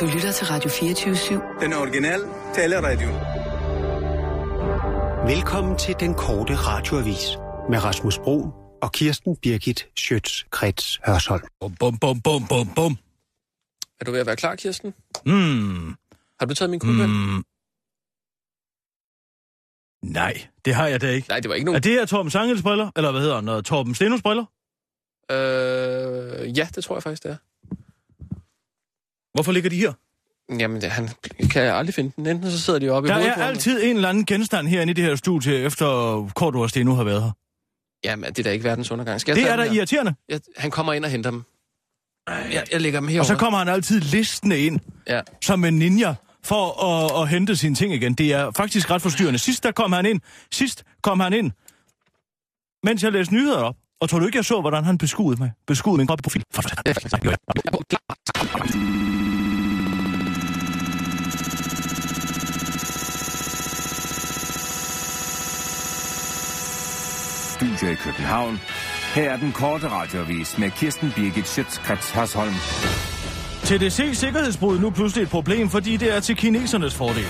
Du lytter til Radio 24-7. Den originale taleradio. Velkommen til den korte radioavis med Rasmus Bro og Kirsten Birgit Schøtz-Krets Hørsholm. Bum, bum, bum, bum, bum, bum. Er du ved at være klar, Kirsten? Mm. Har du taget min kuglepen? Mm. Nej, det har jeg da ikke. Nej, det var ikke Er nogen... det her Torben Sangels briller? Eller hvad hedder han? Torben Stenus briller? Øh, ja, det tror jeg faktisk, det er. Hvorfor ligger de her? Jamen, han kan jeg aldrig finde den. Enten så sidder de oppe i Der hovedet er på ham. altid en eller anden genstand herinde i det her studie, efter Kort og Steno har været her. Jamen, det er da ikke verdens undergang. Skal jeg Det er da her? irriterende. Jeg, han kommer ind og henter dem. Jeg, jeg lægger dem herovre. Og så kommer han altid listende ind, Ja. som en ninja, for at, at hente sine ting igen. Det er faktisk ret forstyrrende. Sidst der kom han ind, sidst kom han ind, mens jeg læste nyheder op. Og tror du ikke, jeg så, hvordan han beskuede mig? Beskuede min profil. Studio i København. Her er den korte radiovis med Kirsten Birgit Schøtzgrads Hasholm. TDC sikkerhedsbrud nu pludselig et problem, fordi det er til kinesernes fordel.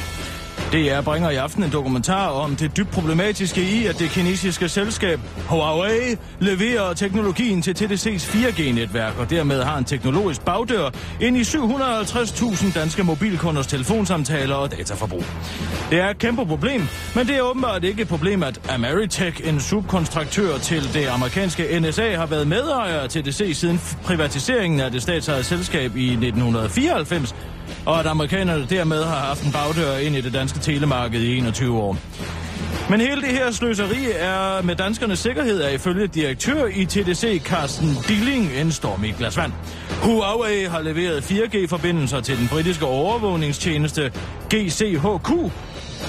DR bringer i aften en dokumentar om det dybt problematiske i, at det kinesiske selskab Huawei leverer teknologien til TDC's 4G-netværk, og dermed har en teknologisk bagdør ind i 750.000 danske mobilkunders telefonsamtaler og dataforbrug. Det er et kæmpe problem, men det er åbenbart ikke et problem, at Ameritech, en subkontraktør til det amerikanske NSA, har været medejer af TDC siden privatiseringen af det statsejede selskab i 1994, og at amerikanerne dermed har haft en bagdør ind i det danske telemarked i 21 år. Men hele det her sløseri er med danskernes sikkerhed er ifølge direktør i TDC, Carsten Dilling, en storm i et glas vand. Huawei har leveret 4G-forbindelser til den britiske overvågningstjeneste GCHQ,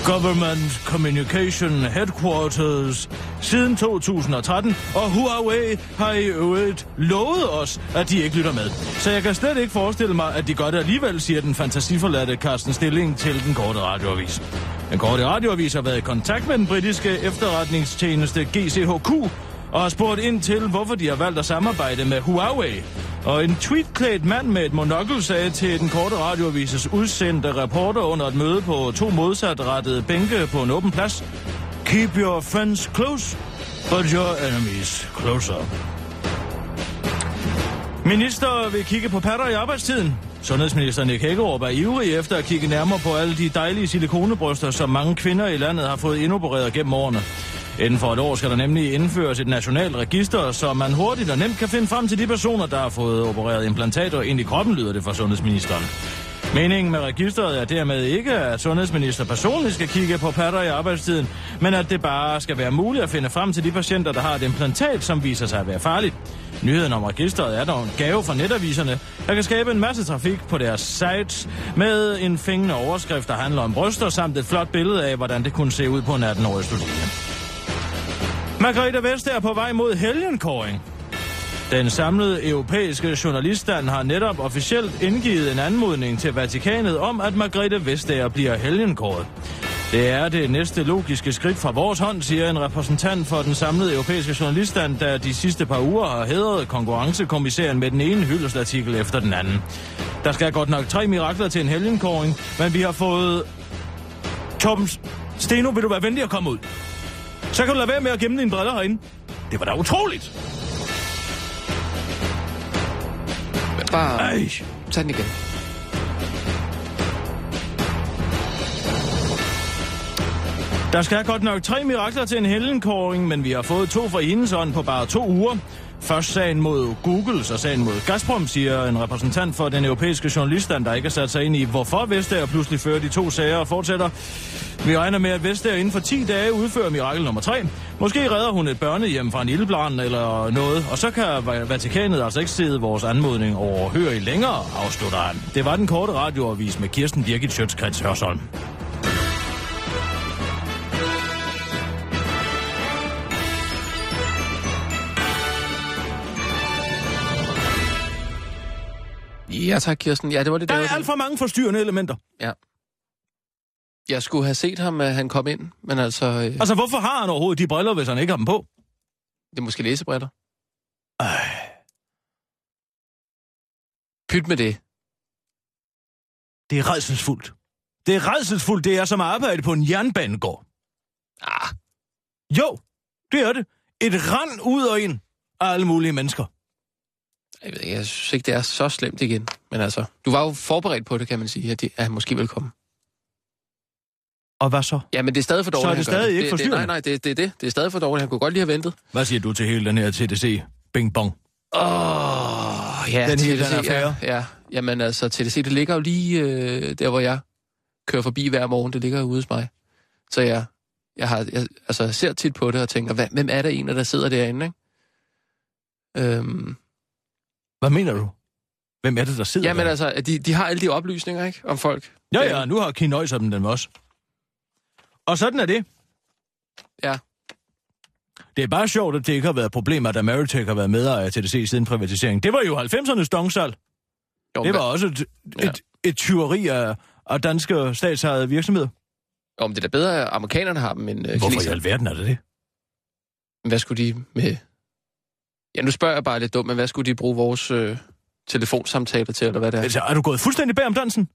Government Communication Headquarters siden 2013, og Huawei har i øvrigt lovet os, at de ikke lytter med. Så jeg kan slet ikke forestille mig, at de godt alligevel, siger den fantasiforladte Carsten Stilling til den korte radioavis. Den korte radioavis har været i kontakt med den britiske efterretningstjeneste GCHQ, og har spurgt ind til, hvorfor de har valgt at samarbejde med Huawei. Og en tweetklædt mand med et monokkel sagde til den korte radioavises udsendte reporter under et møde på to modsatrettede bænke på en åben plads. Keep your friends close, but your enemies closer. Minister vil kigge på patter i arbejdstiden. Sundhedsminister Nick Hækkerup er ivrig efter at kigge nærmere på alle de dejlige silikonebryster, som mange kvinder i landet har fået indopereret gennem årene. Inden for et år skal der nemlig indføres et nationalt register, så man hurtigt og nemt kan finde frem til de personer, der har fået opereret implantater ind i kroppen, lyder det fra sundhedsministeren. Meningen med registret er dermed ikke, at sundhedsminister personligt skal kigge på patter i arbejdstiden, men at det bare skal være muligt at finde frem til de patienter, der har et implantat, som viser sig at være farligt. Nyheden om registret er dog en gave fra netaviserne, der kan skabe en masse trafik på deres sites med en fængende overskrift, der handler om bryster, samt et flot billede af, hvordan det kunne se ud på en 18-årig studerende. Margrethe Vestager er på vej mod helgenkåring. Den samlede europæiske journaliststand har netop officielt indgivet en anmodning til Vatikanet om, at Margrethe Vestager bliver helgenkåret. Det er det næste logiske skridt fra vores hånd, siger en repræsentant for den samlede europæiske journaliststand, der de sidste par uger har hædret konkurrencekommissæren med den ene hyldestartikel efter den anden. Der skal godt nok tre mirakler til en helgenkåring, men vi har fået... Torben Steno, vil du være venlig at komme ud? Så kan du lade være med at gemme dine briller herinde. Det var da utroligt. Bare Ej. tag den igen. Der skal godt nok tre mirakler til en helgenkåring, men vi har fået to fra hendes ånd på bare to uger. Først sagen mod Google, så sagen mod Gazprom, siger en repræsentant for den europæiske journaliststand, der ikke har sat sig ind i, hvorfor Vestager pludselig fører de to sager og fortsætter. Vi regner med, at Vestager inden for 10 dage udfører mirakel nummer 3. Måske redder hun et børnehjem fra en ildbrand eller noget, og så kan Vatikanet altså ikke sidde vores anmodning overhøre i længere, afslutter han. Det var den korte radioavis med Kirsten Birgit Schøtzgrads Hørsholm. Ja tak, Kirsten. Ja, det var det, Der der er alt for mange forstyrrende elementer. Ja. Jeg skulle have set ham, at han kom ind, men altså... Øh, Altså, hvorfor har han overhovedet de briller, hvis han ikke har dem på? det er måske læsebriller. Ej. Pyt med det. Det er redselsfuldt. Det er redselsfuldt, det er som at arbejde på en jernbanegård. Ah, Jo, det er det. Et rand ud og ind af alle mulige mennesker. Jeg, ved ikke, jeg synes ikke, det er så slemt igen. Men altså, du var jo forberedt på det, kan man sige, at, de, at han måske vil komme. Og hvad så? Ja, men det er stadig for dårligt, Så er det stadig ikke det, det, forstyrrende? Nej, nej, det, det er det. Det er stadig for dårligt. Han kunne godt lige have ventet. Hvad siger du til hele den her TDC? Bing bong. Åh, oh, ja, Den hele TDC, den affære. ja, ja. Jamen altså, TDC, det ligger jo lige øh, der, hvor jeg kører forbi hver morgen. Det ligger jo ude hos mig. Så jeg, jeg, har, jeg altså, jeg ser tit på det og tænker, hvad, hvem er det egentlig, der sidder derinde, ikke? Øhm, Hvad mener du? Hvem er det, der sidder jamen der? altså, de, de har alle de oplysninger, ikke? Om folk. Ja, ja, nu har Kinøj dem dem også. Og sådan er det. Ja. Det er bare sjovt, at det ikke har været problemer, at Ameritech har været medejer af TDC siden privatiseringen. Det var jo 90'ernes dongsal. Jo, Det var men- også et, Ja. et, et tyveri af, af danske statsejede virksomheder. Men det er da bedre, at amerikanerne har dem, end øh, Hvorfor i kineserne. alverden er det det? Hvad skulle de med... Ja, nu spørger jeg bare lidt dumt, men hvad skulle de bruge vores øh, telefonsamtaler til, eller hvad det er? Altså, er du gået fuldstændig bag om dansen?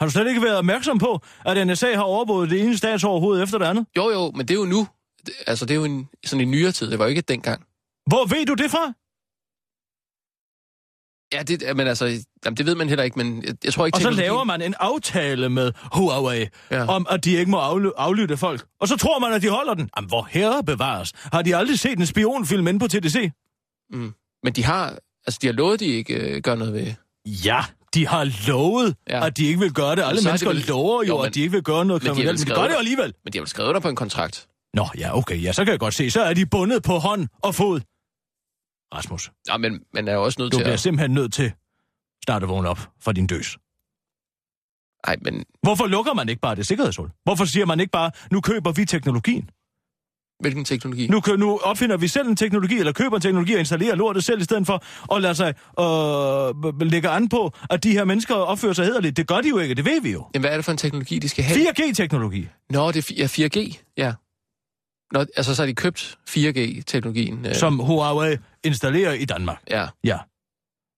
Har du slet ikke været opmærksom på, at NSA har overvåget det ene statsoverhoved efter det andet? Jo, jo, men det er jo nu. Det, altså, det er jo en, sådan en nyere tid. Det var jo ikke dengang. Hvor ved du det fra? Ja, det, men altså, jamen, det ved man heller ikke, men jeg, jeg tror ikke... Og så laver man en aftale med Huawei ja. om, at de ikke må afly- aflytte folk. Og så tror man, at de holder den. Jamen, hvor herre bevares. Har de aldrig set en spionfilm inde på TDC? Mm. Men de har, altså, de har lovet, at de ikke øh, gør noget ved... Ja, de har lovet, Ja. at de ikke vil gøre det. Alle Så har de mennesker vel- lover jo, Jo, men- at de ikke vil gøre noget men de kriminelt, men de gør skrevet det alligevel. Men de har vel skrevet under på en kontrakt. Nå, ja, okay, ja, så kan jeg godt se. Så er de bundet på hånd og fod. Rasmus, Ja, men man er jo også nødt du til bliver at... simpelthen nødt til snart at vågne op for din døs. Nej, men Hvorfor lukker man ikke bare det sikkerhedshul? Hvorfor siger man ikke bare, nu køber vi teknologien? Hvilken teknologi? Nu, nu opfinder vi selv en teknologi, eller køber en teknologi og installerer lortet selv, i stedet for at lade sig øh, lægge an på, at de her mennesker opfører sig hederligt. Det gør de jo ikke, det ved vi jo. Jamen, hvad er det for en teknologi, de skal have? 4G-teknologi. Nå, det er fi- ja, 4G, ja. Nå, altså, så har de købt 4G-teknologien. Øh, som Huawei installerer i Danmark. Ja, Ja.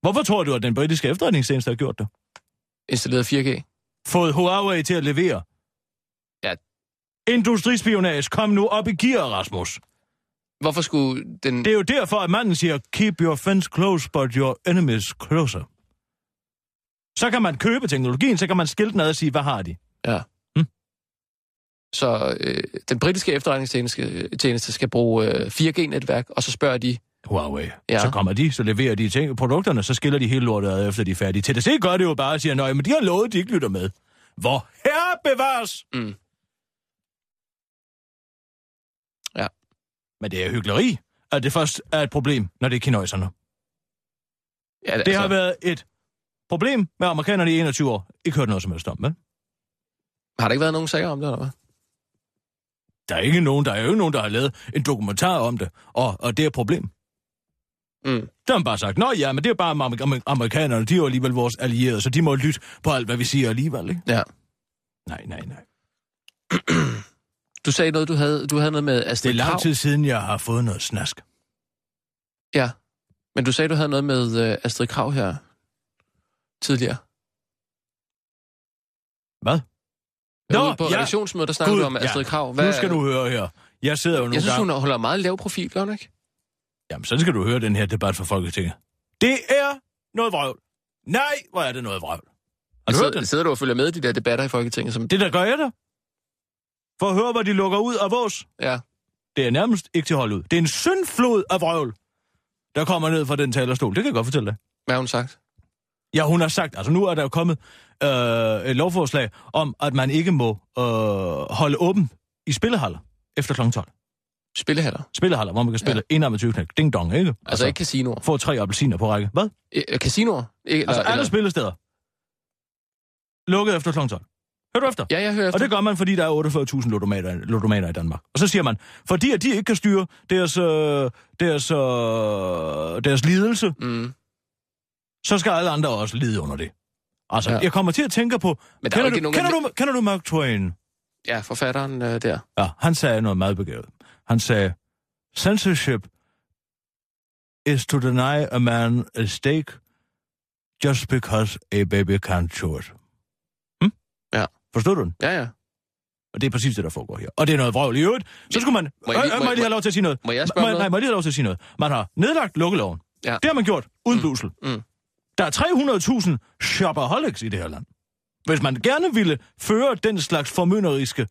Hvorfor tror du, at den britiske efterretningstjeneste har gjort det? installeret 4G. Fået Huawei til at levere? Industrispionage, kom nu op i gear, Rasmus. Hvorfor skulle den... Det er jo derfor, at manden siger, keep your friends close, but your enemies closer. Så kan man købe teknologien, så kan man skilte den ad og sige, hvad har de? Ja. Hm? Så øh, den britiske efterretningstjeneste tjeneste skal bruge øh, 4G-netværk, og så spørger de... Huawei. Ja. Så kommer de, så leverer de ting, produkterne, så skiller de hele lortet ad, efter de er færdige. TDC gør det jo bare og siger, nej, men de har lovet, de ikke lytter med. Hvor herre bevares! Mm. Ja. Men det er hyggeleri, at det først er et problem, når det er kinøjserne. Ja, Det har været et problem med amerikanerne i 21 år. Ikke hørt noget som helst om, men har der ikke været nogen sager om det, eller hvad? der er ikke nogen, der er jo nogen, der har lavet en dokumentar om det, og, og det er et problem. Mm. Der har man bare sagt, nå ja, men det er bare amer- amerikanerne, de er jo alligevel vores allierede, så de må lytte på alt, hvad vi siger alligevel, ikke? Ja. Nej, nej, nej. Du sagde noget, du havde, du havde noget med Det er Astrid lang Krav. tid siden, jeg har fået noget snask. Ja. Men du sagde, du havde noget med øh, Astrid Krav her tidligere. Hvad? Nå, Nå, på ja. redaktionsmødet, der snakkede Gud, du om Astrid ja. Krav. Nu skal du høre her. Jeg sidder jo nogle Jeg synes, gange... hun holder meget lav profil, gør hun ikke? Jamen, så skal du høre den her debat fra Folketinget. Det er noget vrøvl. Nej, hvor er det noget vrøvl. Har du sidder, sidder du og følger med i de der debatter i Folketinget? Som... Det der gør jeg da. For at høre, hvad de lukker ud af vores. Ja. Det er nærmest ikke til at holde ud. Det er en syndflod af vrøvl, der kommer ned fra den talerstol. Det kan jeg godt fortælle dig. Hvad har hun sagt? Ja, hun har sagt, altså nu er der jo kommet øh, et lovforslag om, at man ikke må øh, holde åben i spillehaller efter kl. 12. Spillehaller. Spillehaller, hvor man kan spille ja. en 21 knæk. Ding dong, ikke? Altså ikke casinoer. Få tre appelsiner på række. Hvad? Øh, casinoer? Ikke, Altså alle spillesteder. Lukket efter kl. 12. Hør du efter? Ja, jeg hører efter. Og det gør man, fordi der er 48.000 ludomater, ludomater i Danmark. Og så siger man, fordi at de ikke kan styre deres, øh, deres, øh, deres lidelse, Mm. så skal alle andre også lide under det. Altså, Ja. jeg kommer til at tænke på... Men der er kender, du, nogen... kender, du, kender du Mark Twain? Ja, forfatteren øh, der. Ja, han sagde noget meget begavet. Han sagde, censorship is to deny a man a steak just because a baby can't chew it. Forstod du den? Ja, ja. Og det er præcis det, der foregår her. Og det er noget vrøvl i øvrigt. Så skulle man... Må jeg Øh, øh, må må jeg- lige have lov til at sige noget? må jeg spørge Må- noget? Nej, må jeg lige have lov til at sige noget? Man har nedlagt lukkeloven. Ja. Det har man gjort uden blusel. mm. Der er 300.000 shopaholics i det her land. Hvis man gerne ville føre den slags formynderiske,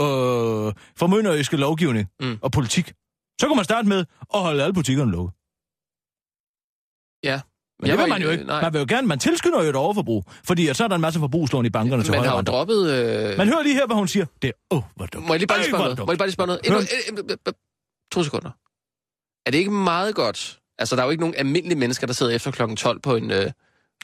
øh, formynderiske lovgivning Mm. og politik, så kunne man starte med at holde alle butikkerne lukket. Ja. Men Jeg det vil man jo ikke- nej. Man vil jo gerne, man tilskynder jo et overforbrug, fordi at så er der en masse forbrugslån i bankerne til Man højre har jo renter. droppet... Øh... Man hører lige her, hvad hun siger. Det er, åh, oh, hvor dumt. Må jeg lige bare lige spørge noget? Må jeg bare lige spørge noget? Endnu, to sekunder. Er det ikke meget godt? Altså, der er jo ikke nogen almindelige mennesker, der sidder efter klokken 12 på en, øh,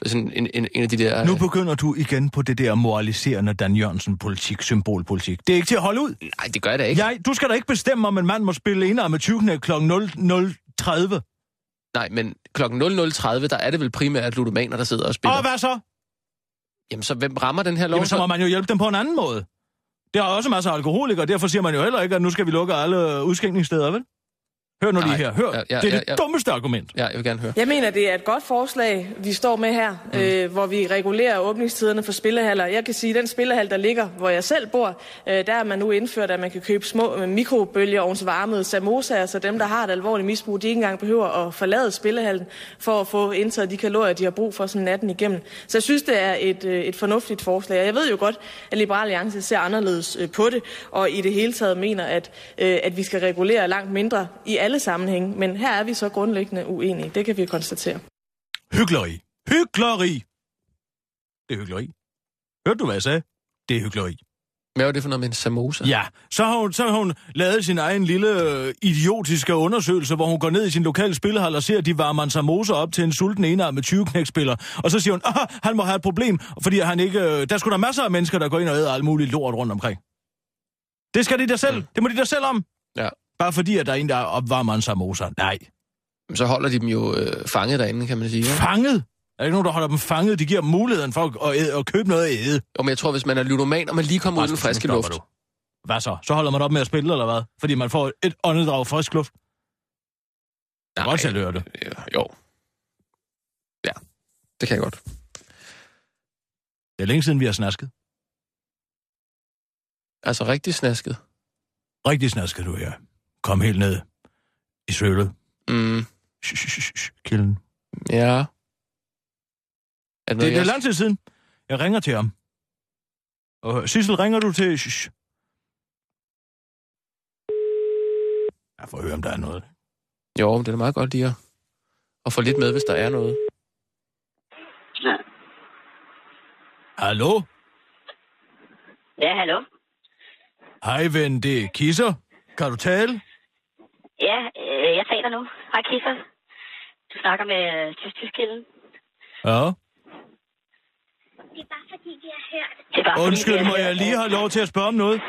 sådan en, en, en af de der... Nu Øh, begynder du igen på det der moraliserende Dan Jørgensen-politik, symbolpolitik. Det er ikke til at holde ud. nej, det gør jeg da ikke. Jeg, du skal da ikke bestemme, om en mand må spille en med 20 kl. 00.30. Nej, men klokken 00.30, der er det vel primært ludomaner, der sidder og spiller. Og hvad så? Jamen, så hvem rammer den her lov? Jamen, så må man jo hjælpe dem på en anden måde. Der er også masser af alkoholikere, og derfor siger man jo heller ikke, at nu skal vi lukke alle udskænkningssteder, vel? Hør nu lige Nej. her. Hør. Ja, ja, det er ja, det ja. dummeste argument. Ja, jeg vil gerne høre. Jeg mener, det er et godt forslag, vi står med her, mm. øh, hvor vi regulerer åbningstiderne for spillehaller. Jeg kan sige, at den spillehal, der ligger, hvor jeg selv bor, øh, der er man nu indført, at man kan købe små øh, mikrobølgeovnsvarmede samosaer, så dem, der har et alvorligt misbrug, de ikke engang behøver at forlade spillehallen for at få indtaget de kalorier, de har brug for sådan natten igennem. Så jeg synes, det er et, øh, et fornuftigt forslag. Og jeg ved jo godt, at Liberale Alliance ser anderledes øh, på det, og i det hele taget mener, at, øh, at vi skal regulere langt mindre i alle sammenhænge. Men her er vi så grundlæggende uenige. Det kan vi konstatere. Hyggeleri. Hyggeleri. Det er hyggeleri. Hørte du, hvad jeg sagde? Det er hyggeleri. Hvad var det for noget med en samosa? Ja, så har hun, så har hun lavet sin egen lille øh, idiotiske undersøgelse, hvor hun går ned i sin lokale spillehal og ser, at de varmer en samosa op til en sulten enarmet 20 knækspiller. Og så siger hun, at han må have et problem, fordi han ikke... Øh, der skulle der masser af mennesker, der går ind og æder alt muligt lort rundt omkring. Det skal de der selv. Det må de der selv om. Ja. Bare fordi, at der er en, der opvarmer en samosa. Nej. Så holder de dem jo øh, fanget derinde, kan man sige. Ikke? Fanget? Er der ikke nogen, der holder dem fanget? De giver dem muligheden for at, æde, at købe noget at æde. Jo, men jeg tror, hvis man er ludoman, og man lige kommer ud i den friske luft. du. Hvad så? Så holder man op med at spille, eller hvad? Fordi man får et åndedrag frisk luft. Kan godt selv høre det. Ja, jo. Ja, det kan jeg godt. Det er længe siden, vi har snasket. Altså rigtig snasket. Rigtig snasket du her. Kom helt ned i sølet. Mm, Kilden. ja. Er det, Det, det er lang tid siden. Jeg ringer til ham. Og Sissel, ringer du til... Shh. Jeg får høre, om der er noget. Jo, men det er meget godt lige at, at få lidt med, hvis der er noget. Hallo? Ja, hallo? Hej ven, det er Kisser. Kan du tale? Ja, øh, jeg taler nu. Hej, Kisser. Du snakker med øh, tysk-tysk-kilden. Ja. Det er bare fordi, vi har hørt. Det er bare fordi, Undskyld, har må jeg lige have lov til at spørge om noget?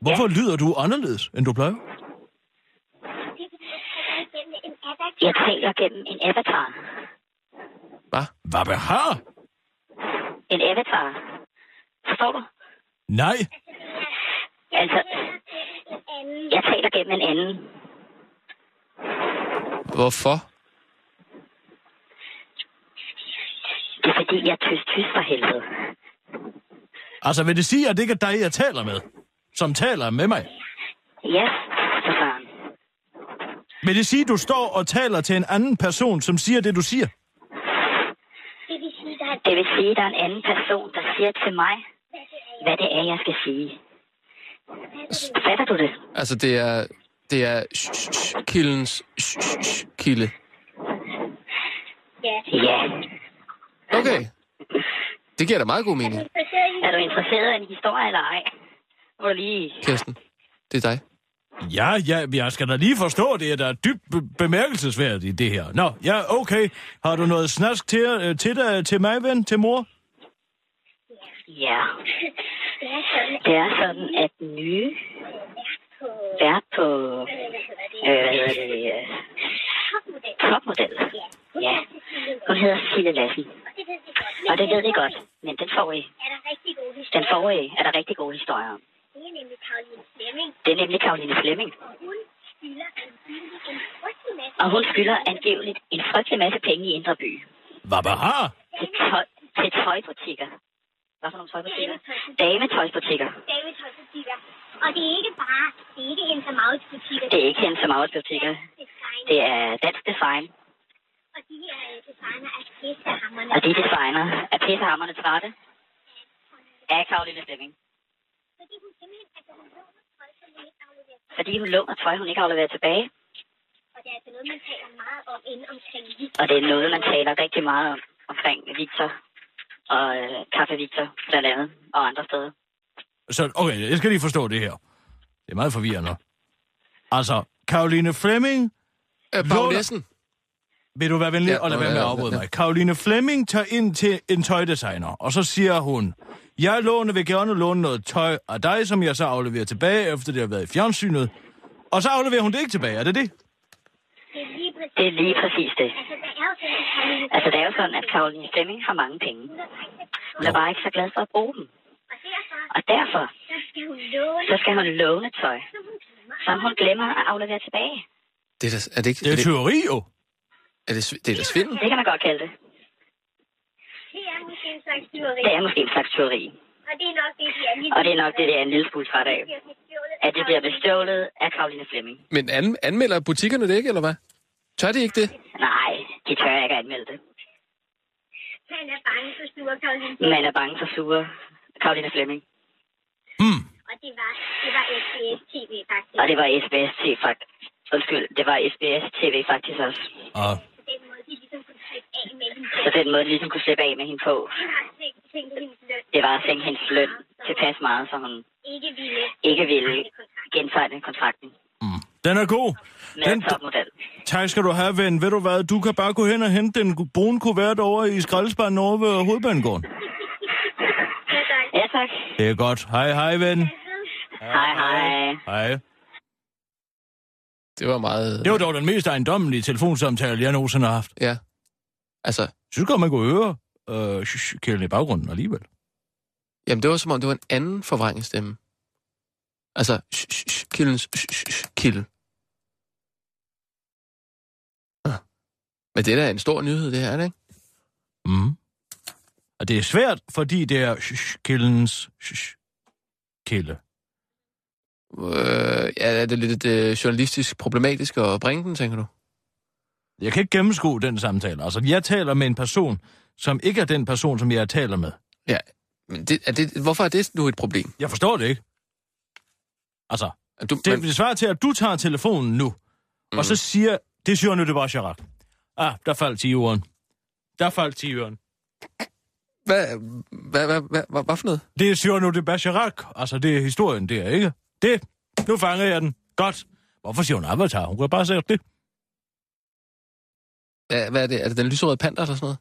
Hvorfor lyder du anderledes, end du plejer? Jeg taler gennem en avatar. Hvad? Hvad behar? En avatar. Forstår du? Nej. Altså, jeg taler gennem en anden. Hvorfor? Det er fordi, jeg er tysk-tysk for helvede. Altså, vil det sige, at det ikke er dig, jeg taler med? Som taler med mig? Ja, for faren. Vil det sige, at du står og taler til en anden person, som siger det, du siger? Det vil sige, at der er en anden person, der siger til mig, hvad det er, jeg skal sige. Fatter du det? Altså, det er... Det er kildens kilde. Ja. Okay. Det giver da meget god mening, Er du interesseret i en historie eller ej? Må lige... Kirsten. Det er dig. Ja, ja, jeg skal da lige forstå det, at der er dybt be- bemærkelsesværdigt i det her. Nå, ja, okay. Har du noget snask til, øh, til, dig, til mig, ven? Til mor? Ja. Det er sådan, at den nye vært på... Øh, hvad hedder det? øh, Topmodel. Ja. Hun hedder Sille Lassen. Og det ved vi godt, men den får I. Den får I, er der rigtig gode historier om. Det er nemlig Karoline Flemming. Og hun skylder angiveligt en frygtelig masse penge i Indre By. Hvad behar? Til, tøj, til tøjbutikker. Hvad for nogle tøjbutikker? Dametøjsbutikker. dametøjsbutikker. Og det er ikke bare, det er ikke Maurits butikker. Det er ikke Maurits butikker. Det er dansk design. Og de her øh, designer er pissehammerne. Og de designer er pissehammerne trætte af Karoline Flemming. Fordi hun simpelthen, altså hun låner tøj, som hun ikke afleverer. Fordi hun låner tøj, hun ikke afleverer tilbage. Og det er altså noget, man taler meget om inde omkring. Og det er noget, man taler rigtig meget om omkring Victor og øh, Café Victor blandt andet og andre steder. Så, okay, jeg skal lige forstå det her. Det er meget forvirrende. Altså, Karoline Fleming, Øh, Bagnessen. vil du være venlig Ja, og lade være med at ja, afbryde ja. mig. Karoline Fleming tager ind til en tøjdesigner, og så siger hun, jeg låner, vil gerne låne noget tøj af dig, som jeg så afleverer tilbage, efter det har været i fjernsynet. Og så afleverer hun det ikke tilbage, er det det? Det er lige præcis. Det er lige præcis det. Altså, det er jo sådan, at Caroline Altså, det er jo sådan, at Karoline Flemming har mange penge. Hun er bare ikke så glad for at bruge dem. Og derfor, Og derfor, så skal hun låne, så skal hun låne tøj, som hun glemmer. at aflevere tilbage. Det er, da, er det ikke... Det er tyveri jo. er det, det er da svindel. Det kan man godt kalde det. Det er måske en slags tyveri. Det er måske en slags tyveri. Og det er nok det, de er Og det er nok det, det er en lille smule træt af. At det bliver bestjålet af Karoline Flemming. Men an, anmelder butikkerne det ikke, eller hvad? Tør de ikke det? Nej, de tør ikke at anmelde det. Han er bange for sure Caroline. Man er bange for sure Karoline Flemming. Hmm. Og det var, det var SBS TV faktisk. Og det var SBS TV faktisk. Undskyld, det var SBS TV faktisk også. Og På den måde, de ligesom kunne slippe af med hende. Så den måde, de ligesom kunne slippe af med hende på, det var at sænke hendes løn tilpas meget, så hun Ikke ville. ikke ville gentegne kontrakten den er god. med Den, en topmodel. tak skal du have, ven. Ved du hvad, du kan bare gå hen og hente den brune kuvert over i skraldespanden over ved hovedbanegården. Ja, tak. Ja, tak. Det er godt. Hej, hej, ven. Hej, hej. Hej. Det var meget... Det var dog den mest ejendommelige telefonsamtale, jeg nogensinde har haft. Ja. Altså, Jeg synes godt, man kunne høre øh, kælden i baggrunden alligevel. jamen det var som om, det var en anden forvrængningsstemme. Altså, kildens kilde. Ah. Men det er da en stor nyhed, det her, er det ikke? Mm. Og det er svært, fordi det er kældens kælde. Øh, ja, er det lidt øh, journalistisk problematisk at bringe den, tænker du? Jeg kan ikke gennemskue den samtale. Altså, jeg taler med en person, som ikke er den person, som jeg taler med. Ja, men det, er det, hvorfor er det nu et problem? Jeg forstår det ikke. Altså, Er Du, det, men, det svarer til, at du tager telefonen nu, mm. og så siger, det siger nu, det var Chirac. Ah, der faldt 10 uren. Der faldt 10 uren. hvad, hvad, hvad, hvad, hvad, hvad for noget? Det siger nu, det er Chirac. Altså, det er historien, det er ikke. Det, nu fanger jeg den. Godt. Hvorfor siger hun Avatar? Hun kan bare sige det. Ja, hvad er det? Er det den lyserøde panter eller sådan noget?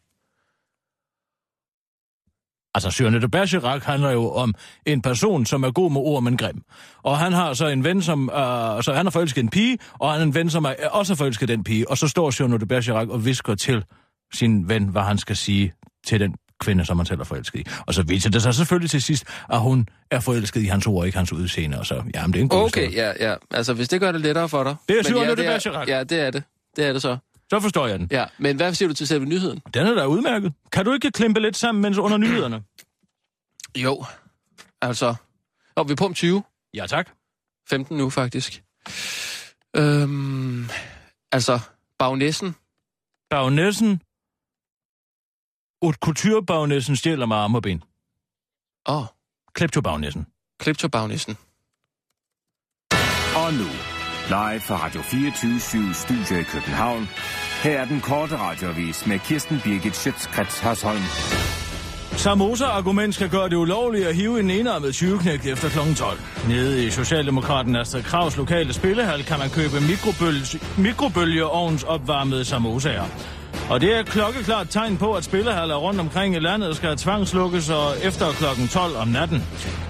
Altså, Søren de Bergerac handler jo om en person, som er god med ord, men grim. Og han har så en ven, som... Øh, så han har forelsket en pige, og han er en ven, som er, er også har forelsket den pige. Og så står Søren de Bergerac og visker til sin ven, hvad han skal sige til den kvinde, som han selv er forelsket i. Og så viser det sig selvfølgelig til sidst, at hun er forelsket i hans ord, ikke hans udseende. Og så, jamen, det er en god Okay, historie. ja, ja. Altså, hvis det gør det lettere for dig. Det er Søren ja, de er- Bergerac. Ja, det er det. Det er det så. Så forstår jeg den. Ja, men hvad siger du til selve nyheden? Den er da udmærket. Kan du ikke klimpe lidt sammen, mens under nyhederne? Jo, altså... Og vi er på om 20. Ja, tak. 15 nu, faktisk. Øhm, altså, Bagnæssen. Bagnæssen... Ut kulturbagnæssen stjæler mig arme og ben. Åh, oh, Kleptobagnæssen. Kleptobagnæssen. Og nu, live fra Radio 24 Studio i København. Her er den korte radiovis med Kirsten Birgit Schøtzgrads Hasholm. Samosa-argument skal gøre det ulovligt at hive en enarmet 20 efter kl. 12. Nede i Socialdemokraten Astrid Kravs lokale spillehal kan man købe mikrobølge- mikrobølgeovns opvarmede samosaer. Og det er et klokkeklart tegn på, at spillehaller rundt omkring i landet skal tvangslukkes og efter kl. 12 om natten.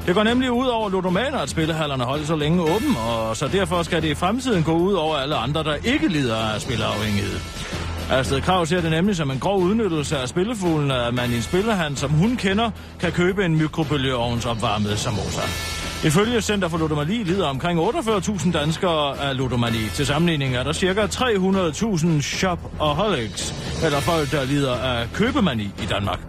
Det går nemlig ud over ludomaner, at spillehallerne holder så længe åben, og så derfor skal det i fremtiden gå ud over alle andre, der ikke lider af spilleafhængighed. Astrid Krav ser det nemlig som en grov udnyttelse af spillefuglen, at man i en spillehand, som hun kender, kan købe en mikrobølgeovns opvarmede samosa. Ifølge Center for Ludomani lider omkring 48.000 danskere af ludomani. Til sammenligning er der ca. 300.000 shopaholics, eller folk, der lider af købemani i Danmark.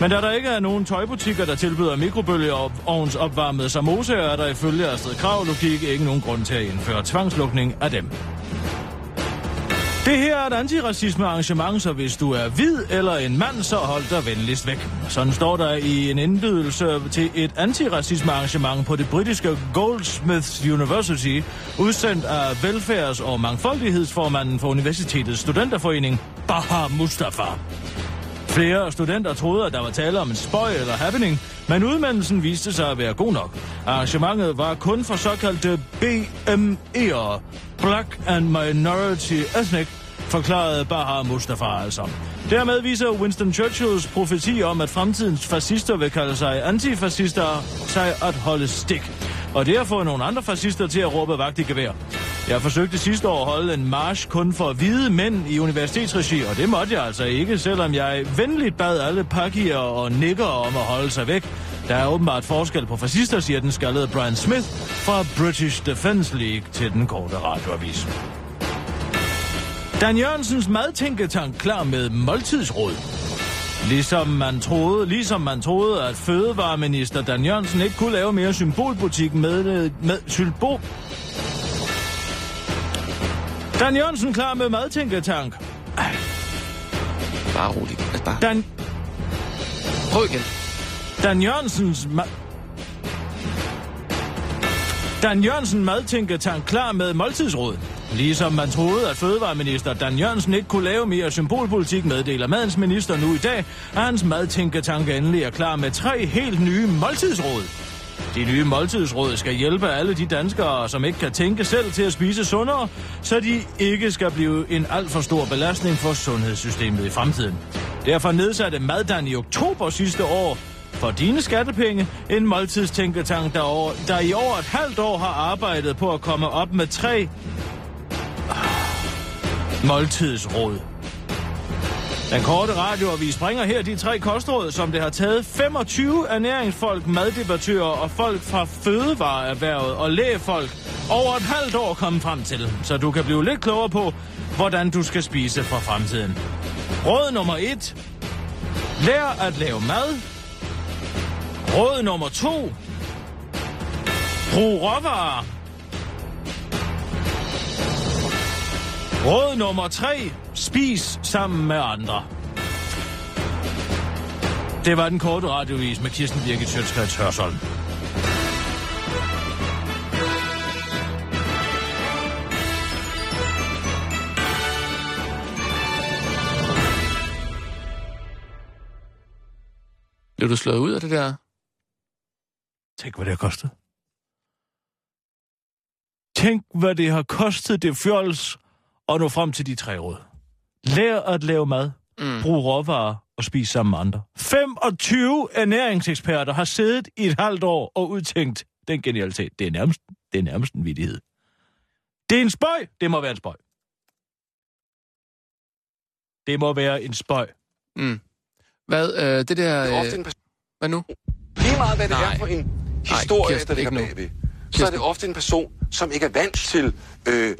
Men da der ikke er nogen tøjbutikker, der tilbyder mikrobølgeovns opvarmede samosa, er der ifølge Astrid Krav logik ikke nogen grund til at indføre tvangslukning af dem. Det her er et antiracisme arrangement, så hvis du er hvid eller en mand, så hold dig venligst væk. Sådan står der i en indbydelse til et antiracisme arrangement på det britiske Goldsmiths University, udsendt af velfærds- og mangfoldighedsformanden for Universitetets Studenterforening, Baha Mustafa. Flere studenter troede, at der var tale om en spøj eller happening, men udmeldelsen viste sig at være god nok. Arrangementet var kun for såkaldte BME'er, Black and Minority Ethnic, forklarede Bahar Mustafa altså. Dermed viser Winston Churchills profeti om, at fremtidens fascister vil kalde sig antifascister, sig at holde stik. Og det har fået nogle andre fascister til at råbe vagt i gevær. Jeg forsøgte sidste år at holde en march kun for hvide mænd i universitetsregi, og det måtte jeg altså ikke, selvom jeg venligt bad alle pakkier og nikker om at holde sig væk. Der er åbenbart forskel på fascister, siger den skaldede Brian Smith fra British Defence League til den korte radioavis. Dan Jørgensens madtænketank klar med måltidsråd. Ligesom man troede, ligesom man troede, at fødevareminister Dan Jørgensen ikke kunne lave mere symbolpolitik med, med symbol... Dan Jørgensen klar med madtænketank. Bare roligt. Altså bare... Dan, Prøv igen. Dan Jørgensens ma- Dan Jørgensen madtænketank klar med måltidsråd. Ligesom man troede, at fødevareminister Dan Jørgensen ikke kunne lave mere symbolpolitik, meddeler madens minister nu i dag, at hans madtænketank endelig er klar med tre helt nye måltidsråd. De nye måltidsråd skal hjælpe alle de danskere, som ikke kan tænke selv til at spise sundere, så de ikke skal blive en alt for stor belastning for sundhedssystemet i fremtiden. Derfor nedsatte Maddan i oktober sidste år for dine skattepenge en måltidstænketank, der, over, der i over et halvt år har arbejdet på at komme op med tre måltidsråd. Den korte vi springer her de tre kostråd, som det har taget 25 ernæringsfolk, maddebattører og folk fra fødevareerhvervet og lægefolk over et halvt år komme frem til, så du kan blive lidt klogere på, hvordan du skal spise for fremtiden. Råd nummer 1. Lær at lave mad. Råd nummer 2. Brug råvarer. Råd nummer 3. Spis sammen med andre. Det var den korte radiovis med Kirsten Birgit Sjøtskrets Hørsholm. Blev du slået ud af det der? Tænk, hvad det har kostet. Tænk, hvad det har kostet det fjols at nå frem til de tre råd. Lær at lave mad. Mm. Brug råvarer og spis sammen med andre. 25 ernæringseksperter har siddet i et halvt år og udtænkt den genialitet. Det er nærmest, det er nærmest en vidighed. Det er en spøj. Det må være en spøj. Det må være en spøj. Mm. Hvad, øh, det der... Det er Øh, ofte en person, hvad nu? lige meget hvad det Nej. er for en historie, Kirsten, der ligger bagved, så er det ofte en person, som ikke er vant til øh,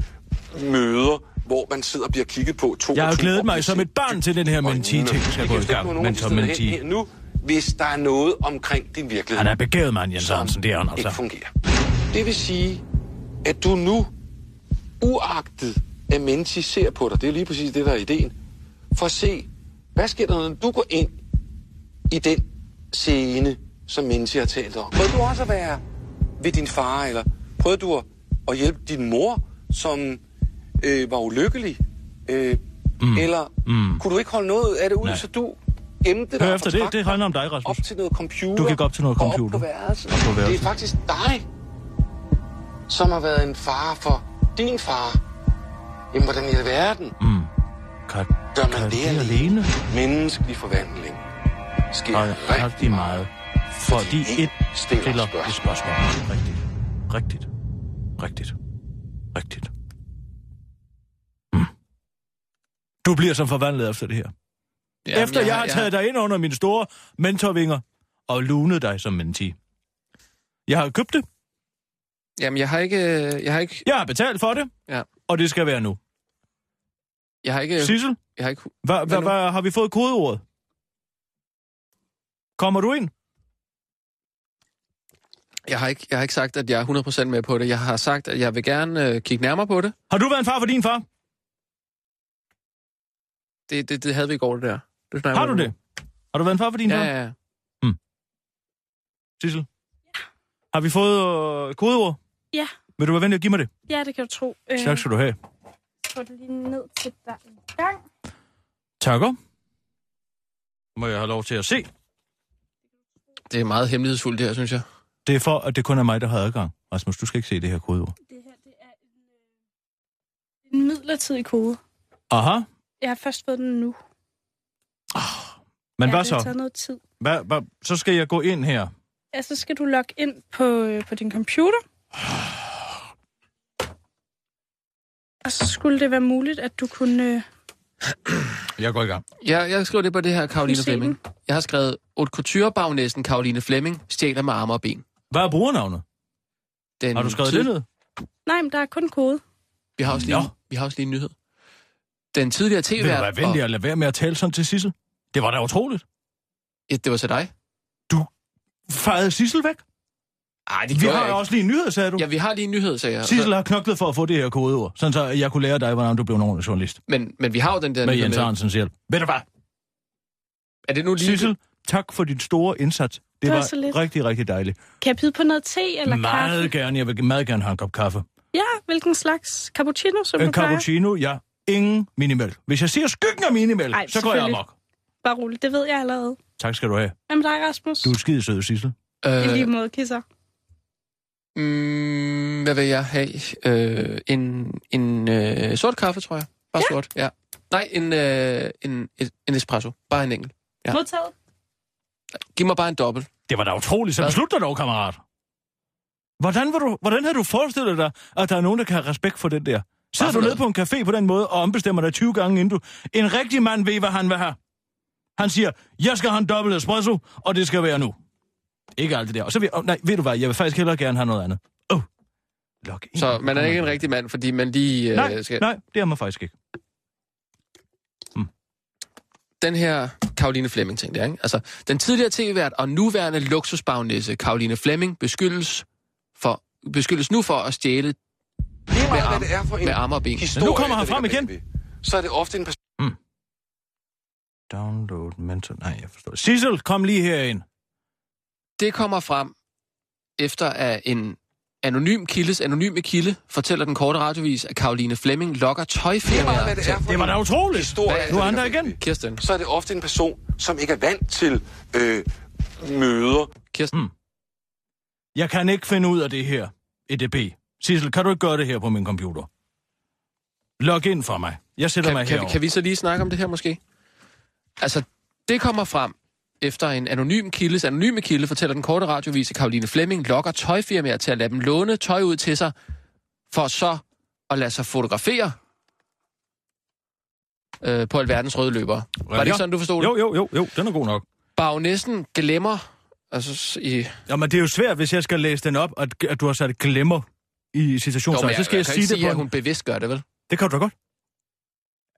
møder, hvor man sidder og bliver kigget på to Jeg har og mig som et barn til den her menti-ting, skal gå i gang, men som menti. Nu, hvis der er noget omkring din virkelighed, Han er begavet mand, Jens Hansen, det er han altså. ikke fungerer. Det vil sige, at du nu, uagtet at Menti ser på dig, det er lige præcis det, der er ideen, for at se, hvad sker der, når du går ind i den scene, som Menti har talt om. Prøvede du også at være ved din far, eller prøvede du at hjælpe din mor, som øh, var ulykkelig? Øh, mm. Eller mm. kunne du ikke holde noget af det ud, Nej. så du gemte dig Hør og efter det, det handler om dig, Rasmus. op til noget computer. Du kan gå op til noget og computer. Op på værelset. Op på Det er værelset. faktisk dig, som har været en far for din far. Jamen, hvordan i alverden Mm. Kan, gør man kan det alene? alene? Menneskelig forvandling sker Og rigtig meget. Fordi et stiller stiller spørgsmål. Rigtigt. Rigtigt. Rigtigt. Rigtigt. Mm. Du bliver som forvandlet efter det her. Jamen, Efter jeg har taget dig ind under mine store mentorvinger og lunet dig som menti. Jeg har købt det. Jamen, jeg har ikke... Jeg har ikke... Jeg har betalt for det. Ja. Og det skal være nu. Jeg har ikke... Sissel, Jeg har ikke... hvad, nu? hvad, har vi fået kodeordet? Kommer du ind? Jeg har, ikke, jeg har ikke sagt, at jeg er 100% med på det. Jeg har sagt, at jeg vil gerne øh, kigge nærmere på det. Har du været en far for din far? Det, det, det havde vi i går, det der. Det snakker Har du om det? Har du været en far for din nu. far? Ja, ja, ja. Sissel? Har vi fået øh, kodeord? Ja. Vil du være venlig at give mig det? Ja, det kan du tro. Øh, Tak skal du have. Få det lige ned til dig en gang. Takker. Må jeg have lov til at se? Det er meget hemmelighedsfuldt, det her, synes jeg. Det er for, at det kun er mig, der har adgang. Rasmus, du skal ikke se det her kodeord. Det her, det er en, øh, en midlertidig kode. Aha. Jeg har først fået den nu. Men ja, hvad Det har så? taget noget tid. Hvad, hvad, så skal jeg gå ind her. Ja, så skal du logge ind på, øh, på din computer. Og så skulle det være muligt, at du kunne... Øh, Jeg går i gang. Jeg, jeg skriver det på det her, Karoline Flemming. Jeg har skrevet, Haute Couture-bagnæsten Karoline Flemming stjæler med arme og ben. Hvad er brugernavnet? Den Har du skrevet tid- det ned? nej, men der er kun kode. Vi har også lige, Nå. vi har også lige en nyhed. Den tidligere Vil du være venlig at lade være med at tale sådan til Sissel? Det var da utroligt. Ja, det var til dig. Fejede Sissel væk? Ej, det Vi har jeg ikke. også lige en nyhed, sagde du. Ja, vi har lige en nyhed, sagde jeg. Sissel har knoklet for at få det her kodeord, sådan så jeg kunne lære dig, hvordan du blev en ordentlig journalist. Men, men vi har jo den der Med Jens Arnsens hjælp. Ved du hvad? Er det nu lige... Sissel, tak for din store indsats. Det, Det var var så lidt. rigtig, rigtig dejligt. Kan jeg byde på noget te eller Meget kaffe? gerne. Jeg vil meget gerne have en kop kaffe. Ja, hvilken slags? Cappuccino, som En du plejer? cappuccino, ja. Ingen minimælk. Hvis jeg siger skyggen af minimælk, Ej, så går jeg amok. Bare roligt, det ved jeg allerede. Tak skal du have. Med dig, Rasmus? Du er skide sød, Sissel. I Øh, lige måde, kisser. mm, hvad vil jeg have? Øh, en en øh, sort kaffe, tror jeg. Bare ja. sort, ja. Nej, en, øh, en, et, en espresso. Bare en enkelt. Ja. Modtaget. Giv mig bare en dobbelt. Det var da utroligt. Så beslut dig dog, kammerat. Hvordan, var du, hvordan havde du forestillet dig, at der er nogen, der kan have respekt for den der? Sidder du nede på en café på den måde og ombestemmer dig 20 gange inden du... En rigtig mand ved, hvad han vil have. Han siger, jeg skal have en dobbelt espresso, og det skal være nu. Ikke alt det der. Og så vil, oh, nej, ved du hvad, jeg vil faktisk hellere gerne have noget andet. Oh. Log. Så man er ikke en rigtig mand, fordi man lige øh, Nej, skal... nej, det er man faktisk ikke. den her Karoline Flemming ting der, ikke? Altså, den tidligere tv-vært og nuværende luksusbagnæsse Karoline Flemming beskyldes, for, beskyldes nu for at stjæle Lige med, meget, arm, hvad det er for en med arme og ben. historie, Men nu kommer han frem igen. bagved, Så er det ofte en person, Download mental... Nej, jeg forstår. Sissel, kom lige herind. Det kommer frem efter at en anonym kildes anonyme kilde fortæller den korte radiovis, at Karoline Flemming lokker tøjfirmaer det for Det var da utroligt. historie, Hvad- Nu er han der igen. Kirsten. Så er det ofte en person, som ikke er vant til øh, møder. Kirsten. Mm. Jeg kan ikke finde ud af det her. EDB. Sissel, kan du ikke gøre det her på min computer? Log ind for mig. Jeg sætter mig Kan, kan, herover. vi- kan vi så lige snakke om det her måske? Altså, det kommer frem efter en anonym kildes anonyme kilde fortæller den korte radiovis, at Karoline Flemming lokker tøjfirmaer til at lade dem låne tøj ud til sig, for så at lade sig fotografere øh, på alverdens røde løber. Var det ikke sådan, du forstod det? Jo, jo, jo, jo, den er god nok. Bagnæsten glemmer, altså i... Jamen, det er jo svært, hvis jeg skal læse den op, at, at du har sat glemmer i men Så skal jeg, kan sige ikke det sige, på... at hun bevidst gør det, vel? Det kan du da godt.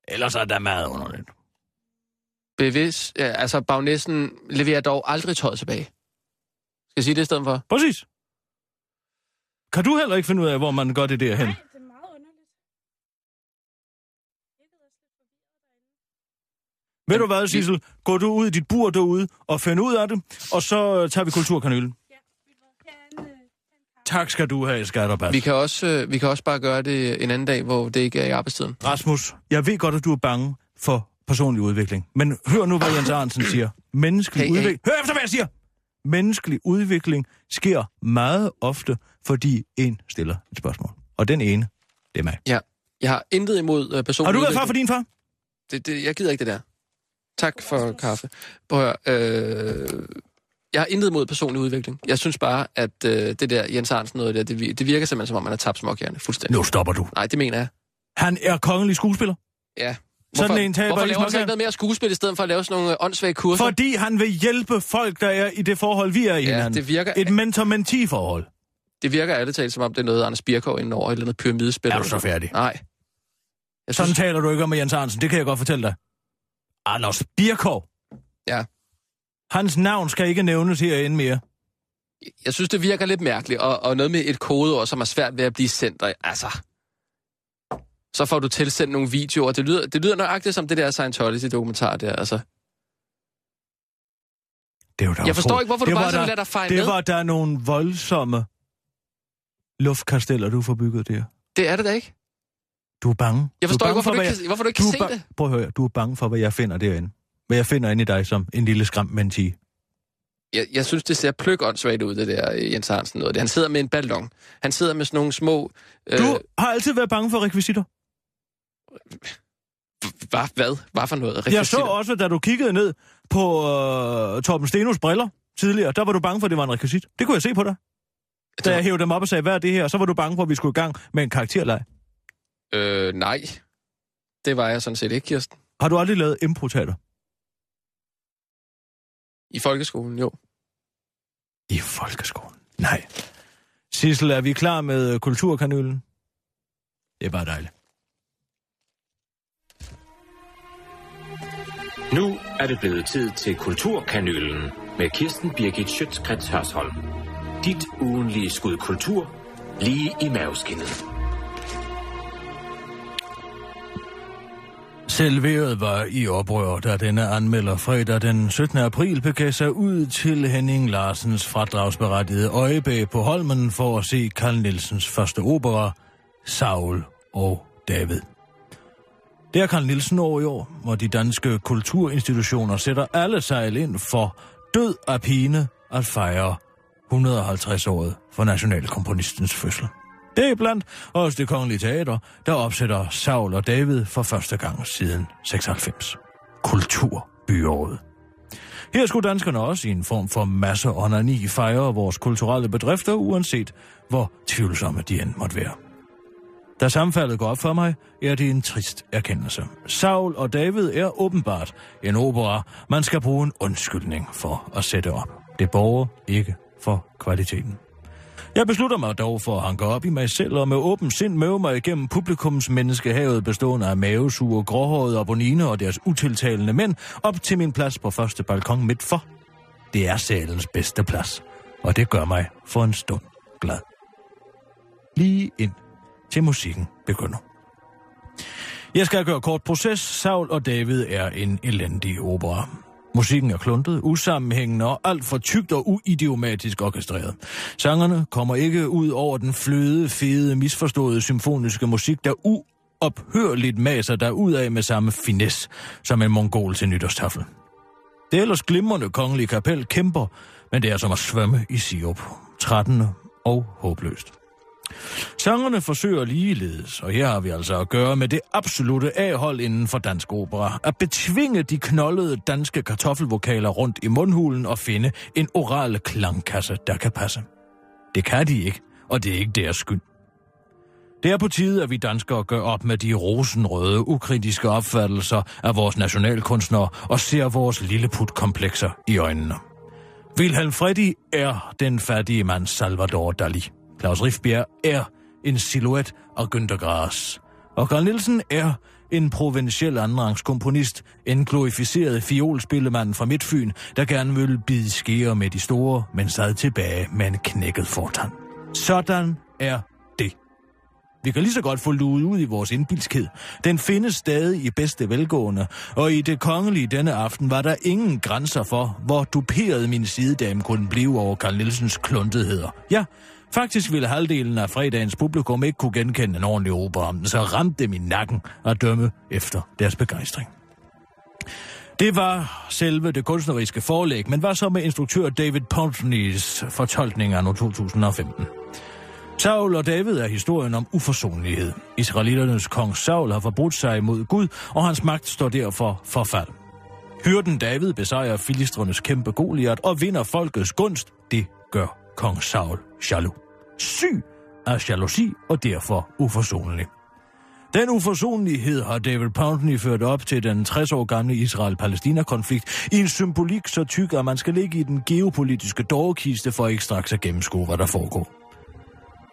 Ellers er der meget underligt. Bevidst, ja, altså bagnæsten leverer dog aldrig tøjet tilbage. Skal jeg sige det i stedet for? Præcis. Kan du heller ikke finde ud af, hvor man gør det derhen? Nej, det er meget underligt. Ved du hvad, Sissel? Gå du ud i dit bur derude og find ud af det, og så tager vi kulturkanylen. Tak skal du have, Skatterbas. Vi kan, også, øh, vi kan også bare gøre det en anden dag, hvor det ikke er i arbejdstiden. Rasmus, jeg ved godt, at du er bange for personlig udvikling. Men hør nu, hvad Jens Arnsen siger. Menneskelig Hey, hey. udvikling... Hør efter, hvad jeg siger! Menneskelig udvikling sker meget ofte, fordi en stiller et spørgsmål. Og den ene, det er mig. Ja. Jeg har intet imod øh, personlig Har du været far for din far? Det, det, jeg gider ikke det der. Tak for kaffe. Prøv at øh, jeg har intet imod personlig udvikling. Jeg synes bare, at øh, det der Jens Arnsen noget der, det, det virker simpelthen som om, man har tabt småkærne fuldstændig. Nu stopper du. Nej, det mener jeg. Han er kongelig skuespiller, Ja. Sådan en taber hvorfor laver han så ikke noget mere skuespil, i stedet for at lave sådan nogle øh, åndssvage kurser? fordi han vil hjælpe folk, der er i det forhold, vi er i Ja, hinanden. det virker- Et mentor-mentee-forhold. Det virker ærligt talt, som om det er noget, Anders Birkov inden over et eller andet pyramidespil. Er du så færdig? Nej. Jeg Sådan synes, taler du ikke om Jens Arnsen, det kan jeg godt fortælle dig. Anders Birkov. Ja. Hans navn skal ikke nævnes herinde mere. Jeg synes, det virker lidt mærkeligt, og, og noget med et kodeord, som er svært ved at blive sendt. Og, altså, så får du tilsendt nogle videoer. Det lyder, det lyder nøjagtigt som det der Scientology-dokumentar der, altså. Det var Jeg forstår ikke, hvorfor du det bare var sådan der- lader dig feje Det med. var der nogle voldsomme luftkasteller, du får bygget der. Det er det da ikke. Du er bange. Jeg forstår du ikke, hvorfor du ikke kan- hvorfor du ikke du kan se ba- det. Prøv at høre, du er bange for, hvad jeg finder derinde. Hvad jeg finder inde i dig som en lille skram menti. Jeg, jeg synes, det ser pløkåndssvagt ud, det der øh, Jens Hansen noget. Han sidder med en ballon. Han sidder med sådan nogle små... Øh, Du har altid været bange for rekvisitter. hvad, hvad? Hvad for noget? Jeg så Rekvisitter? også, da du kiggede ned på øh, Torben Stenos briller tidligere, der var du bange for, at det var en rekvisit. Det kunne jeg se på dig. Da jeg hævde dem op og sagde, hvad er det her? Så var du bange for, at vi skulle i gang med en karakterleg. Øh, nej. Det var jeg sådan set ikke, Kirsten. Har du aldrig lavet improteater? I folkeskolen, jo. I folkeskolen? Nej. Sissel, er vi klar med øh, kulturkanylen? Det er bare dejligt. Nu er det blevet tid til Kulturkanylen med Kirsten Birgit Schøtzgrads Hørsholm. Dit ugenlige skud kultur lige i maveskinnet. Selværet var i oprør, da denne anmelder fredag den 17. april begav sig ud til Henning Larsens fradragsberettigede øjebæg på Holmen for at se Carl Nielsens første opera, Saul og David. Det er Carl Nielsen år i år, hvor de danske kulturinstitutioner sætter alle sejl ind for død af pine at fejre 150-året for nationalkomponistens fødsel. Det er blandt også det kongelige teater, der opsætter Saul og David for første gang siden 96. Kulturbyåret. Her skulle danskerne også i en form for masse onani fejre vores kulturelle bedrifter, uanset hvor tvivlsomme de end måtte være. Da samfaldet går op for mig, er det en trist erkendelse. Saul og David er åbenbart en opera, man skal bruge en undskyldning for at sætte op. Det borger ikke for kvaliteten. Jeg beslutter mig dog for at hanke op i mig selv og med åben sind møve mig igennem publikums menneskehavet bestående af mavesure, gråhårede aboniner og deres utiltalende mænd op til min plads på første balkon midt for. Det er salens bedste plads, og det gør mig for en stund glad. Lige ind til musikken begynder. Jeg skal gøre kort proces. Saul og David er en elendig opera. Musikken er kluntet, usammenhængende og alt for tykt og uidiomatisk orkestreret. Sangerne kommer ikke ud over den fløde, fede, misforståede symfoniske musik, der uophørligt maser der ud af med samme finesse som en mongol til nytårstafel. Det ellers glimrende kongelige kapel kæmper, men det er som at svømme i sirup. Trættende og håbløst. Sangerne forsøger ligeledes, og her har vi altså at gøre med det absolute A-hold inden for dansk opera, at betvinge de knoldede danske kartoffelvokaler rundt i mundhulen og finde en oral klangkasse, der kan passe. Det kan de ikke, og det er ikke deres skyld. Det er på tide, at vi danskere gør op med de rosenrøde, ukritiske opfattelser af vores nationalkunstnere og ser vores lilleputkomplekser i øjnene. Wilhelm Freddy er den fattige mand Salvador Dali. Claus Riffbjerg er en silhuet af Günther Grass. Og Carl Nielsen er en provinciel andenrangskomponist, en glorificeret fiolspillemand fra Midtfyn, der gerne ville bide skære med de store, men sad tilbage med en knækket fortand. Sådan er det. Vi kan lige så godt få luet ud i vores indbilskhed. Den findes stadig i bedste velgående, og i det kongelige denne aften var der ingen grænser for, hvor duperet min sidedame kunne blive over Carl Nielsens kluntetheder. Ja, faktisk ville halvdelen af fredagens publikum ikke kunne genkende en ordentlig opera, så ramte dem i nakken at dømme efter deres begejstring. Det var selve det kunstneriske forlæg, men var så med instruktør David Pontneys fortolkning af 2015. Saul og David er historien om uforsonlighed. Israeliternes kong Saul har forbrudt sig mod Gud, og hans magt står derfor for fald. Hyrden David besejrer filistrenes kæmpe Goliat og vinder folkets gunst. Det gør kong Saul jaloux. Syg af jalousi og derfor uforsonlig. Den uforsonlighed har David Pountney ført op til den 60 år gamle Israel-Palæstina-konflikt i en symbolik så tyk, at man skal ligge i den geopolitiske dårkiste for ikke straks at gennemskue, hvad der foregår.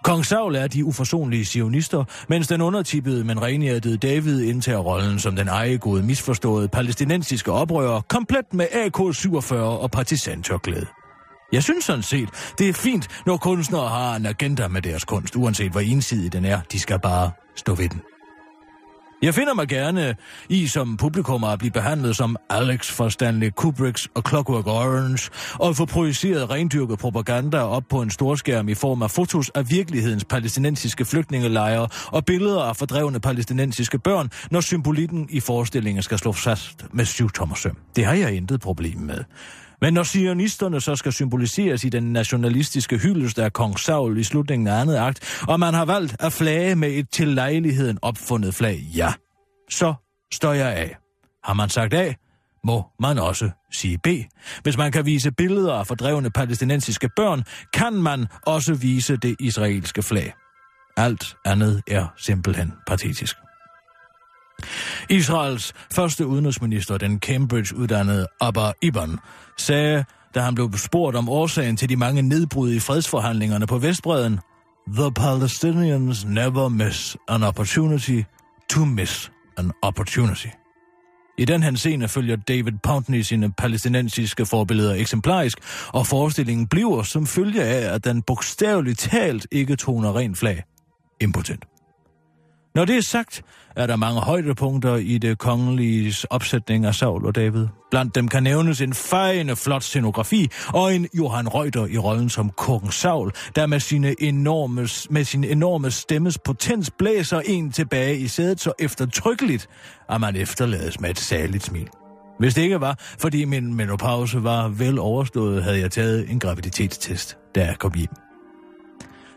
Kong Saul er de uforsonlige sionister, mens den undertippede, men renhjertede David indtager rollen som den ejegode, misforståede palæstinensiske oprører, komplet med AK-47 og partisantørklæde. Jeg synes sådan set, det er fint, når kunstnere har en agenda med deres kunst, uanset hvor ensidig den er. De skal bare stå ved den. Jeg finder mig gerne i som publikum at blive behandlet som Alex fra Stanley Kubricks og Clockwork Orange, og få projiceret rendyrket propaganda op på en storskærm i form af fotos af virkelighedens palæstinensiske flygtningelejre og billeder af fordrevne palæstinensiske børn, når symbolikken i forestillingen skal slå fast med syv tommer søm. Det har jeg intet problem med. Men når sionisterne så skal symboliseres i den nationalistiske hyldest af kong Saul i slutningen af andet akt, og man har valgt at flage med et til lejligheden opfundet flag, ja, så står jeg af. Har man sagt A, må man også sige B. Hvis man kan vise billeder af fordrevne palæstinensiske børn, kan man også vise det israelske flag. Alt andet er simpelthen patetisk. Israels første udenrigsminister, den Cambridge-uddannede Abba Ibn, sagde, da han blev spurgt om årsagen til de mange nedbrud i fredsforhandlingerne på Vestbreden, The Palestinians never miss an opportunity to miss an opportunity. I den henseende følger David Pountney sine palæstinensiske forbilleder eksemplarisk, og forestillingen bliver som følge af, at den bogstaveligt talt ikke toner ren flag. Impotent. Når det er sagt, er der mange højdepunkter i det kongelige opsætning af Saul og David. Blandt dem kan nævnes en fejende flot scenografi og en Johan Reuter i rollen som kong Saul, der med, sine enorme, med sin enorme stemmes potens blæser en tilbage i sædet så eftertrykkeligt, at man efterlades med et særligt smil. Hvis det ikke var, fordi min menopause var vel overstået, havde jeg taget en graviditetstest, da jeg kom hjem.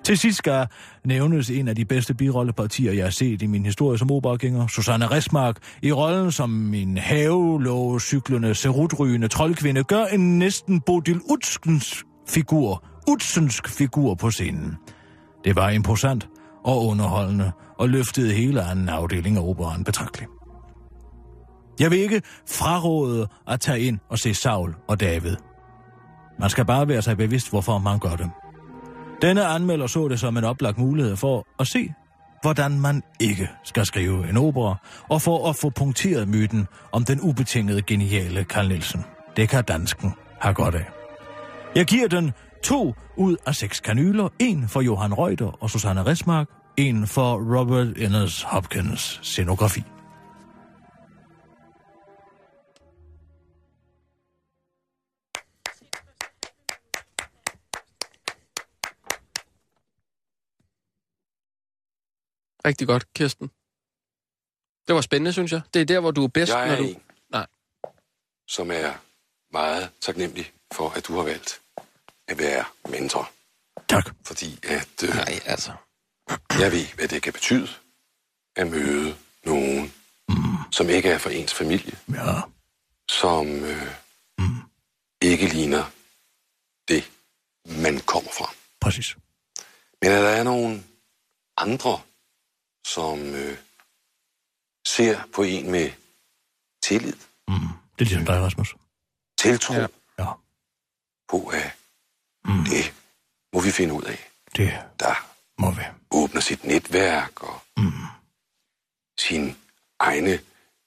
Til sidst skal nævnes en af de bedste birollepartier, jeg har set i min historie som operagænger, Susanne Resmark, i rollen som min havelågecyklende, serutrygende troldkvinde, gør en næsten Bodil Utskens figur, Utsensk figur på scenen. Det var imposant og underholdende, og løftede hele anden afdeling af operan betragteligt. Jeg vil ikke fraråde at tage ind og se Saul og David. Man skal bare være sig bevidst, hvorfor man gør det. Denne anmelder så det som en oplagt mulighed for at se, hvordan man ikke skal skrive en opera, og for at få punkteret myten om den ubetingede geniale Carl Nielsen. Det kan dansken have godt af. Jeg giver den to ud af seks kanyler, en for Johan Reuter og Susanne Resmark, en for Robert Innes Hopkins scenografi. Rigtig godt, Kirsten. Det var spændende, synes jeg. Det er der, hvor du er bedst, Jeg er når du... en, Nej. som er meget taknemmelig for, at du har valgt at være mentor. Tak. Fordi at øh, Nej, altså. jeg ved, hvad det kan betyde at møde nogen, mm. som ikke er for ens familie, Ja, som øh, mm. ikke ligner det, man kommer fra. præcis. Men at der er nogle andre, som øh, ser på en med tillid, Mm. Det er ligesom dig, Rasmus. tiltro Ja. på, at mm. det må vi finde ud af. det Der må vi. åbner sit netværk og mm. sine egne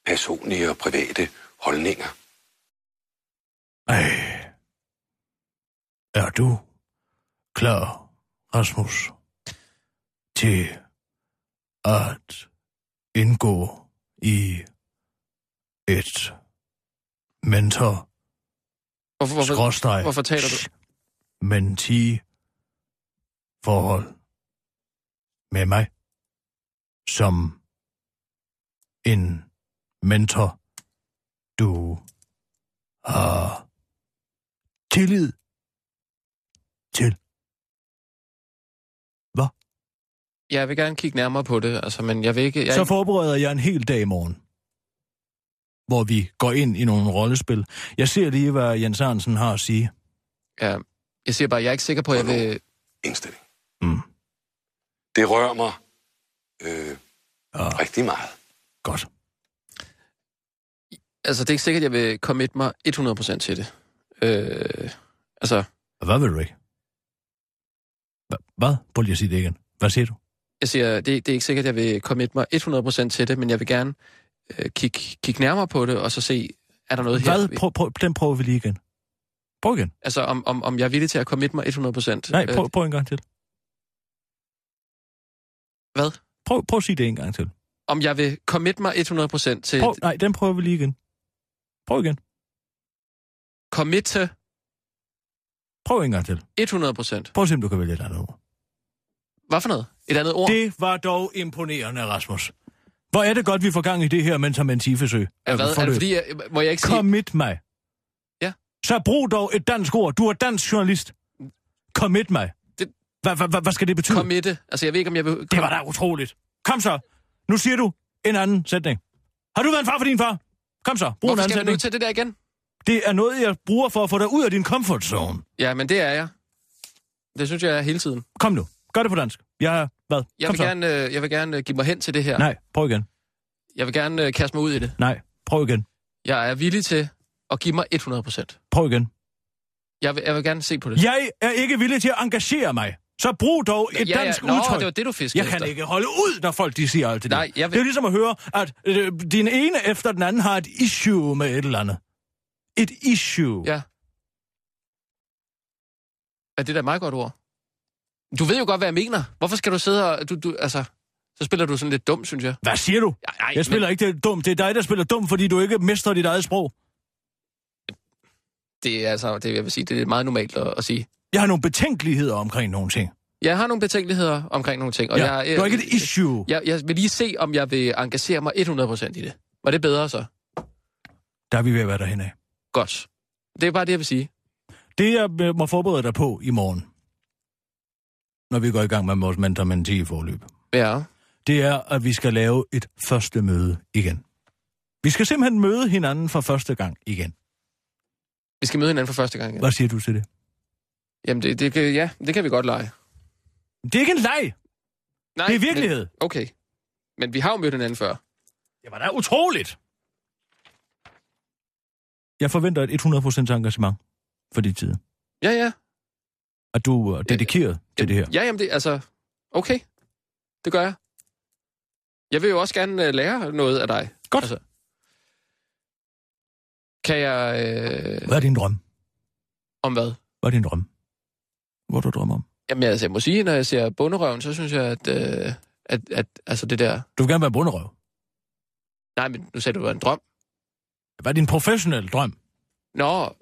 personlige og private holdninger. Ej. Er du klar, Rasmus, til at indgå i et mentor Hvorfor, hvorfor, skråstreg hvorfor taler du? menti forhold med mig som en mentor, du har tillid til. Hvad? Jeg vil gerne kigge nærmere på det, altså, men jeg vil ikke... Jeg, Så forbereder jeg en hel dag i morgen, hvor vi går ind i nogle rollespil. Jeg ser lige, hvad Jens Arnsen har at sige. ja, jeg siger bare, jeg er ikke sikker på, at jeg vil... Indstilling. Mm. Det rører mig øh, Ja, rigtig meget. godt. Altså, det er ikke sikkert, at jeg vil commit mig 100% til det. Øh, altså, Hvad vil du ikke? Hva- Hvad? Prøv lige at sige det igen. Hvad siger du? Jeg siger, det, det er ikke sikkert, at jeg vil commit mig 100% til det, men jeg vil gerne øh, kigge, kigge nærmere på det, og så se, er der noget her? Hvad? Prøv, prøv, den prøver vi lige igen. Prøv igen. Altså, om, om, om jeg er villig til at commit mig 100%. Nej, prøv, prøv en gang til. Hvad? Prøv, prøv at sige det en gang til. Om jeg vil commit mig 100% til... Prøv, nej, den prøver vi lige igen. Prøv igen. Commit til Prøv en gang til. 100%. Prøv at se, om du kan vælge et andet ord. Hvad for noget? Et andet ord? Det var dog imponerende, Rasmus. Hvor er det godt, vi får gang i det her mentamentifesøg. Er, hvad? er det fordi, jeg, må jeg ikke sige... Commit mig. Ja. Så brug dog et dansk ord. Du er dansk journalist. Commit mig. Det- Hvad, hvad, hvad skal det betyde? Committe. Altså, jeg ved ikke, om jeg vil... Det var da utroligt. Kom så. Nu siger du en anden sætning. Har du været en far for din far? Kom så, brug en Hvorfor anden skal sætning. til det der igen? Det er noget, jeg bruger for at få dig ud af din comfort zone. Ja, men det er jeg. Det synes jeg er hele tiden. Kom nu. Gør det på dansk. Jeg. Hvad? Jeg Kom vil, så. gerne, øh, jeg vil gerne øh, give mig hen til det her. Nej, prøv igen. Jeg vil gerne øh, kaste mig ud i det. Nej, prøv igen. Jeg er villig til at give mig 100%. Prøv igen. Jeg vil, jeg vil gerne se på det. Jeg er ikke villig til at engagere mig. Så brug dog et Ja, ja. dansk Nå, udtryk. det var det, du fiskede Jeg kan efter. ikke holde ud, når folk de siger alt det Nej, der. jeg vil- Det er ligesom at høre, at øh, din ene efter den anden har et issue med et eller andet. Et issue. Ja. Er det da et meget godt ord? Du ved jo godt, hvad jeg mener. Hvorfor skal du sidde og... Du, du, altså, så spiller du sådan lidt dum, synes jeg. Hvad siger du? Ja, nej, Jeg spiller men ikke det dumt. Det er dig, der spiller dumt, fordi du ikke mestrer dit eget sprog. Det er altså, det, jeg vil sige, det er meget normalt at, at sige. Jeg har nogle betænkeligheder omkring nogle ting. Jeg har nogle betænkeligheder omkring nogle ting. Og ja, jeg, du har ikke et issue. Jeg, jeg vil lige se, om jeg vil engagere mig 100% i det. Var det bedre så? Der er vi ved at være derhen af. Godt. Det er bare det, jeg vil sige. Det, jeg øh, må forberede dig på i morgen, når vi går i gang med vores mentormenti forløb, Ja. det er, at vi skal lave et første møde igen. Vi skal simpelthen møde hinanden for første gang igen. Vi skal møde hinanden for første gang igen. Hvad siger du til det? Jamen, det, det, kan- ja, det kan vi godt lege. Det er ikke en leg. Nej, Det er virkelighed. Men, okay. Men vi har jo mødt hinanden før. Det var da utroligt. Jeg forventer et 100% engagement for dit tid. Ja, ja. At du er dedikeret til det her. Ja, jamen det, altså... Okay. Det gør jeg. Jeg vil jo også gerne uh, lære noget af dig. Godt. Altså, kan jeg... Øh, Hvad er din drøm? om hvad? Hvad er din drøm? Hvad du drømmer om? Jamen, altså, jeg må sige, når jeg ser bunderøven, så synes jeg, at, øh, at, at altså det der... Du vil gerne være bunderøv. Nej, men nu sagde du, det var en drøm. Hvad er din professionelle drøm? Nå,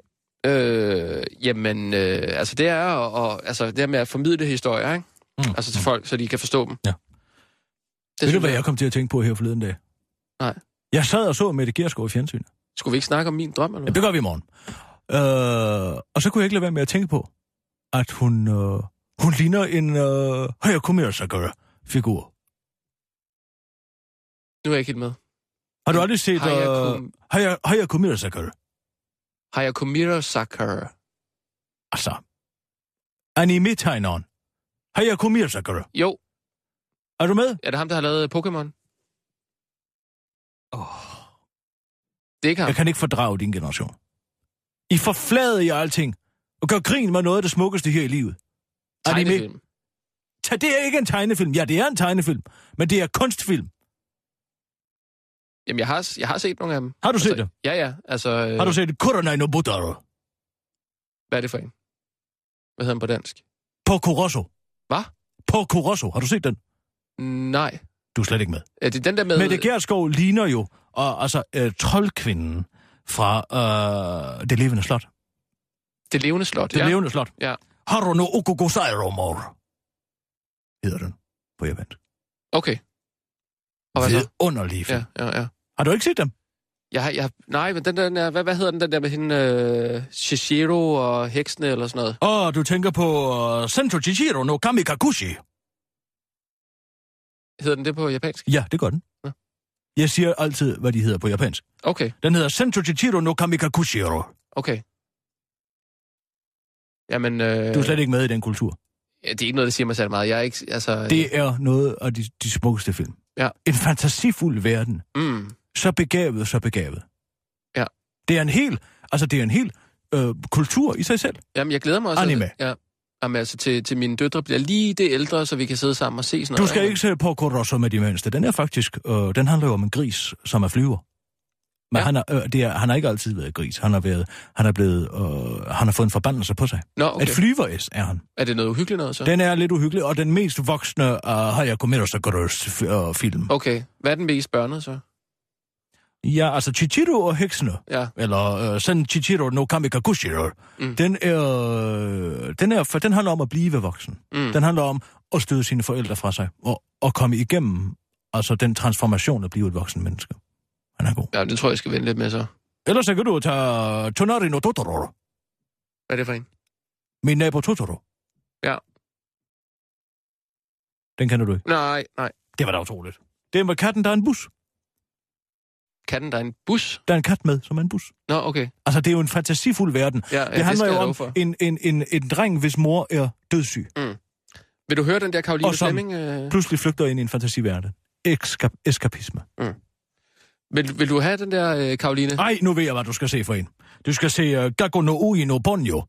øh, jamen, øh, altså det er og, og, altså det er med at formidle historier, ikke? Mm. Altså til folk, så de kan forstå dem. Ja. Det Ved du, hvad jeg kom til at tænke på her forleden dag? Nej. Jeg sad og så Mette Gersgaard i fjernsynet. Skulle vi ikke snakke om min drøm, eller Ja, hvad? det gør vi i morgen. Øh, og så kunne jeg ikke lade være med at tænke på, at hun, øh, hun ligner en øh, Hayako Miyazaki-figur. Nu er jeg ikke helt med. Har du aldrig set Hayako- øh, Haya- Hayako Miyazaki? Hayako Miyazaki. Altså, anime-tegneren. Hayako Miyazaki. Jo, Er du med? er det ham, der har lavet Pokémon? Oh. Det er ikke ham. Jeg kan ikke fordrage din generation. I forflader i alting, og gør grin med noget af det smukkeste her i livet. Anime. Tegnefilm. Ta- Det er ikke en tegnefilm. Ja, det er en tegnefilm, men det er kunstfilm. Jamen, jeg har, jeg har set nogle af dem. Har du set altså, det? Ja, ja. Altså, øh, Har du set Kuronai no Budaro? Hvad er det for en? Hvad hedder den på dansk? Pokoroso. Hvad? Pokoroso. Har du set den? Nej. Du er slet ikke med. Er det den der med... Mette Gerskov ligner jo og, altså øh, troldkvinden fra øh, Det Levende Slot. Det levende slot, Det ja. Levende Slot. Ja. Haru no Okugosairo mor. Hedder den på japansk. Okay. Og hvad så? Underlige film. Ja, ja, ja. Har du ikke set dem? Jeg, har- jeg, nej, men den der, hvad, hvad hedder den, den der med hende, øh, Shishiro og heksene eller sådan noget? Åh, oh, du tænker på uh, Sento Chichiro no Kamikakushi. Hedder den det på japansk? Ja, det gør den. Ja. Jeg siger altid, hvad de hedder på japansk. Okay, Den hedder Sento Chichiro no Kamikakushiro. okay. Jamen, øh, Du er slet ikke med i den kultur. ja, det er ikke noget, der siger mig særlig meget. Jeg er ikke, altså... Det er noget af de, de smukkeste film. Ja. En fantasifuld verden. Mm, Så begavet, så begavet. Ja. Det er en hel, altså det er en hel øh, kultur i sig selv. jamen, jeg glæder mig også. Anime. Ja. Jamen altså, til, til mine døtre bliver lige det ældre, så vi kan sidde sammen og se sådan Du noget. skal ikke se på Corosso med de mindste. Den er faktisk, øh, den handler jo om en gris, som er flyver. Men ja. han, er, øh, det er, han har ikke altid været gris. Han har, været, han er blevet, øh, han har fået en forbandelse på sig. Nå, okay. Et flyver er han. Er det noget uhyggeligt noget, så? Den er lidt uhyggelig, og den mest voksne uh, Hayako Miyazaki uh, film. Okay. Hvad er den mest børnede, så? Ja, altså Chichiro og Heksene, Ja. eller uh, Sen Chichiro no Kamikakushiro, Mm. den, er, øh, den, er, for den handler om at blive voksen. Mm. Den handler om at støde sine forældre fra sig, og, og komme igennem altså den transformation at blive et voksen menneske. Han er god. Ja, det tror jeg, jeg skal vente lidt med så. Ellers så kan du tage Tonari no Totoro, Hvad er det for en? min nabo Totoro. Ja. Den kender du ikke. Nej, nej. Det var da utroligt. Det er med katten, der er en bus. Katten, der er en bus? Der er en kat med, som er en bus. Nå, okay. Altså, det er jo en fantasifuld verden. Ja, ja, det det handler jeg jo om for. en, en, en, en dreng, hvis mor er dødssyg, Vil du høre den der Karoline Flemming? Øh... pludselig flygter ind i en fantasiverden. Eskap- eskapisme. Vil, vil du have den der øh, Karoline? Ej, nu ved jeg, hvad du skal se for en. Du skal se uh, Gago no Ui no Ponyo.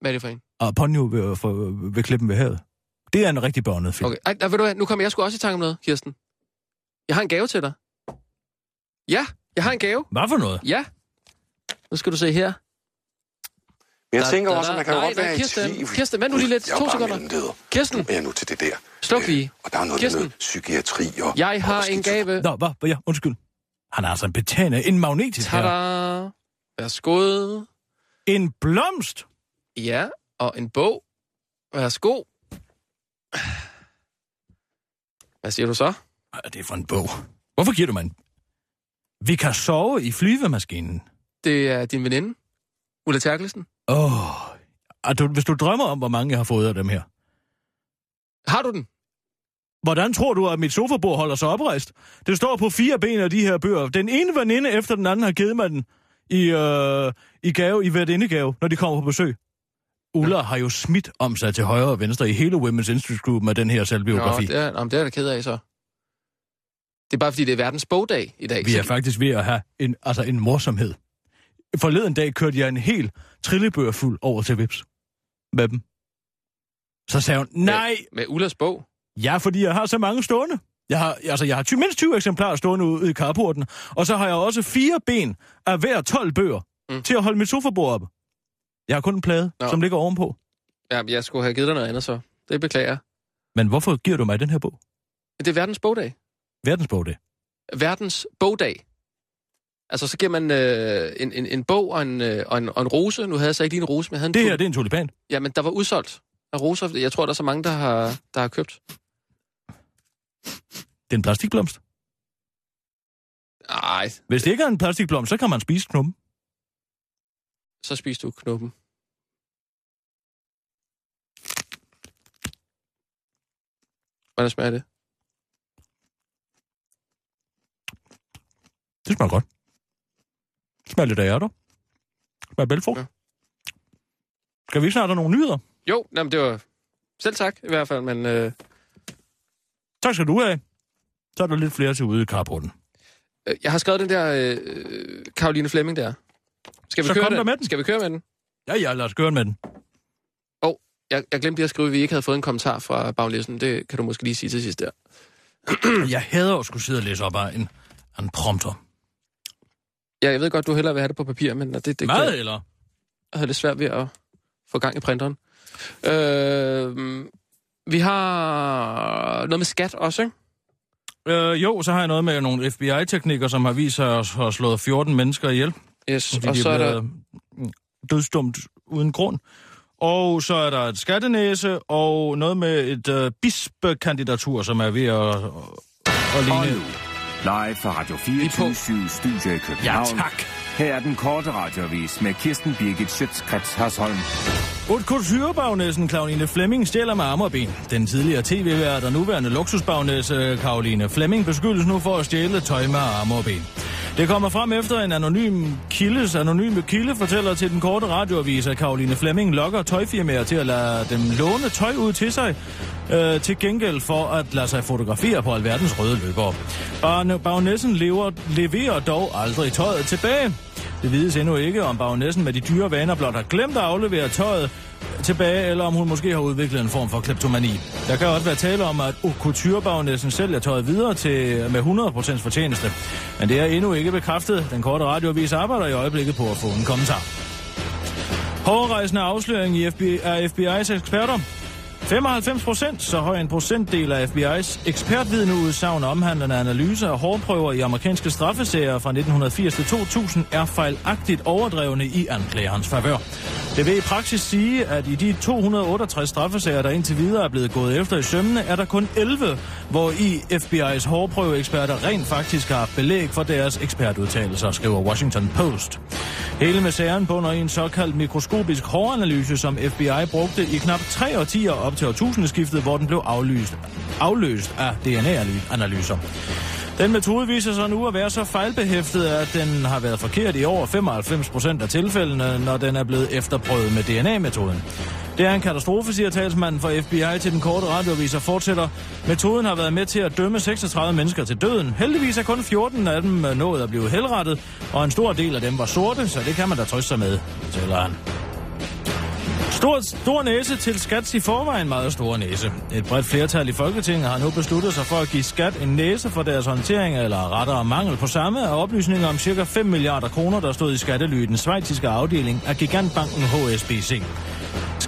Hvad er det for en? Og Ponyo ved, for, ved klippen ved havet. Det er en rigtig børnet film. Okay. Ej, nej, ved du hvad? Nu kommer jeg sgu også i tanke om noget, Kirsten. Jeg har en gave til dig. Ja, jeg har en gave. Hvad for noget? Ja. Nu skal du se her. Men jeg Da, tænker da, også, at man kan nej, godt nej, være Kirsten, i tvivl. Kirsten, vent nu lige lidt. Jeg To sekunder. mellemleder. Kirsten. Nu er jeg nu til det der. Sluk lige. Og der er noget Kirsten. med psykiatri og... Jeg har og en gave. Nå, hvad? Ja, undskyld. Han er altså en betændende, en magnetisk her. Tada! Værsgo. En blomst. Ja, og en bog. Værsgo. Hvad siger du så? Hvad er det for en bog? Hvorfor giver du mig en... Vi kan sove i flyvemaskinen. Det er din veninde, Ulla Terkelsen. Åh, oh, du, hvis du drømmer om, hvor mange jeg har fået af dem her. Har du den? Hvordan tror du, at mit sofabord holder sig oprejst? Det står på fire ben af de her bøger. Den ene veninde efter den anden har givet mig den i, øh, i gave, i værtindegave, når de kommer på besøg. Ulla ja. har jo smidt om sig til højre og venstre i hele Women's Institute Group med den her selvbiografi. Nå, det er, jamen, det er jeg da ked af, så. Det er bare, fordi det er verdens bogdag i dag. Vi er så- faktisk ved at have en, altså en morsomhed. Forleden dag kørte jeg en hel trillebør fuld over til Vips med dem. Så sagde hun, nej, Med, med Ullas bog. ja, fordi jeg har så mange stående. Jeg har, altså, jeg har ty- mindst 20 eksemplarer stående ude i carporten, og så har jeg også fire ben af hver 12 bøger Mm. til at holde mit sofabord op. Jeg har kun en plade. Nå. som ligger ovenpå. Ja, jeg skulle have givet dig noget andet, så. Det beklager jeg. Men hvorfor giver du mig den her bog? Det er verdens bogdag. Verdensbog, det. Verdens bogdag. Altså, så giver man øh, en, en, en bog og en, øh, og, en, og en rose. Nu havde jeg så ikke lige en rose, men jeg havde en Det her, det er en tulipan. Ja, men der var udsolgt af roser. Jeg tror, der er så mange, der har, der har købt. Det er en plastikblomst. Nej, Hvis det ikke er en plastikblomst, så kan man spise knummen. så spiser du knuppen. Hvordan smager det? Det smager godt. Det smager lidt af ærter. Det smager bælfrugt. Ja. Skal vi ikke snart have nogle nyheder? Jo, jamen, det var selv tak i hvert fald, men øh, Tak skal du have. Så er der lidt flere til ude i carporten. øh, jeg har skrevet den der øh, Karoline Flemming der. Skal vi, Så køre kom den? med den. Skal vi køre med den? Ja, ja, lad os gøre med den. Jeg, jeg glemte lige at skrive, at vi ikke havde fået en kommentar fra baglæsen. Det kan du måske lige sige til sidst der. Jeg hader at skulle sidde og læse op af en, en prompter. Ja, jeg ved godt, du hellere vil have det på papir, men det, det Meget, kan, eller? jeg havde lidt svært ved at få gang i printeren. Øh, vi har noget med skat også, ikke? Øh, jo, så har jeg noget med nogle FBI-teknikker, som har vist sig at have slået 14 mennesker ihjel. Yes, og så er der... blevet dødsdumt uden grund. Og så er der et skattenæse, og noget med et øh, bispekandidatur, som er ved at, at, at Og ligne... nu, live fra Radio 24 Studio i København. Ja, tak. Her er den korte radiovis med Kirsten Birgit Schøtzgrads Hasholm. Haute couture-bagnæssen Karoline Flemming stjæler med arme og ben. Den tidligere tv-vært og nuværende luksusbagnæsse Karoline Flemming beskyldes nu for at stjæle tøj med arme og ben. Det kommer frem efter en anonym kildes anonyme kilde fortæller til den korte radioavis, at Karoline Flemming lokker tøjfirmaer til at lade dem låne tøj ud til sig, øh, til gengæld for at lade sig fotografere på alverdens røde løbere. Barne- Bagnæssen lever, leverer dog aldrig tøjet tilbage. Det vides endnu ikke, om bagnæssen med de dyre vaner blot har glemt at aflevere tøjet, tilbage, eller om hun måske har udviklet en form for kleptomani. Der kan også være tale om, at kulturbagnæssen selv er tøjet videre til med 100% fortjeneste. Men det er endnu ikke bekræftet. Den korte radioavis arbejder i øjeblikket på at få en kommentar. Hårdrejsende afsløring i FBI, af FBI's eksperter. 95 procent, så høj en procentdel af FBI's ekspertvidneudsagn omhandlende analyser af hårdprøver i amerikanske straffesager fra 1980 til 2000 er fejlagtigt overdrevne i anklagerens favør. Det vil i praksis sige, at i de 268 straffesager, der indtil videre er blevet gået efter i sømmene, er der kun 11, hvor i FBI's hårdprøveeksperter rent faktisk har haft belæg for deres ekspertudtalelser, skriver Washington Post. Hele misæren bunder i en såkaldt mikroskopisk håranalyse, som FBI brugte i knap tre årtier op til årtusindeskiftet, hvor den blev aflyst, afløst af DNA-analyser. Den metode viser sig nu at være så fejlbehæftet, at den har været forkert i over 95 procent af tilfældene, når den er blevet efterprøvet med DNA-metoden. Det er en katastrofe, siger talsmanden for FBI til den korte radioavis og fortsætter. Metoden har været med til at dømme 36 mennesker til døden. Heldigvis er kun 14 af dem øh, nået at blive helrettet, og en stor del af dem var sorte, så det kan man da trøste sig med, fortæller han. Stor, stor næse til Skats i forvejen meget store næse. Et bredt flertal i Folketinget har nu besluttet sig for at give Skat en næse for deres håndtering, eller rettere mangel på samme, af oplysninger om ca. 5 milliarder kroner, der stod i skattely i den svejtiske afdeling af gigantbanken HSBC.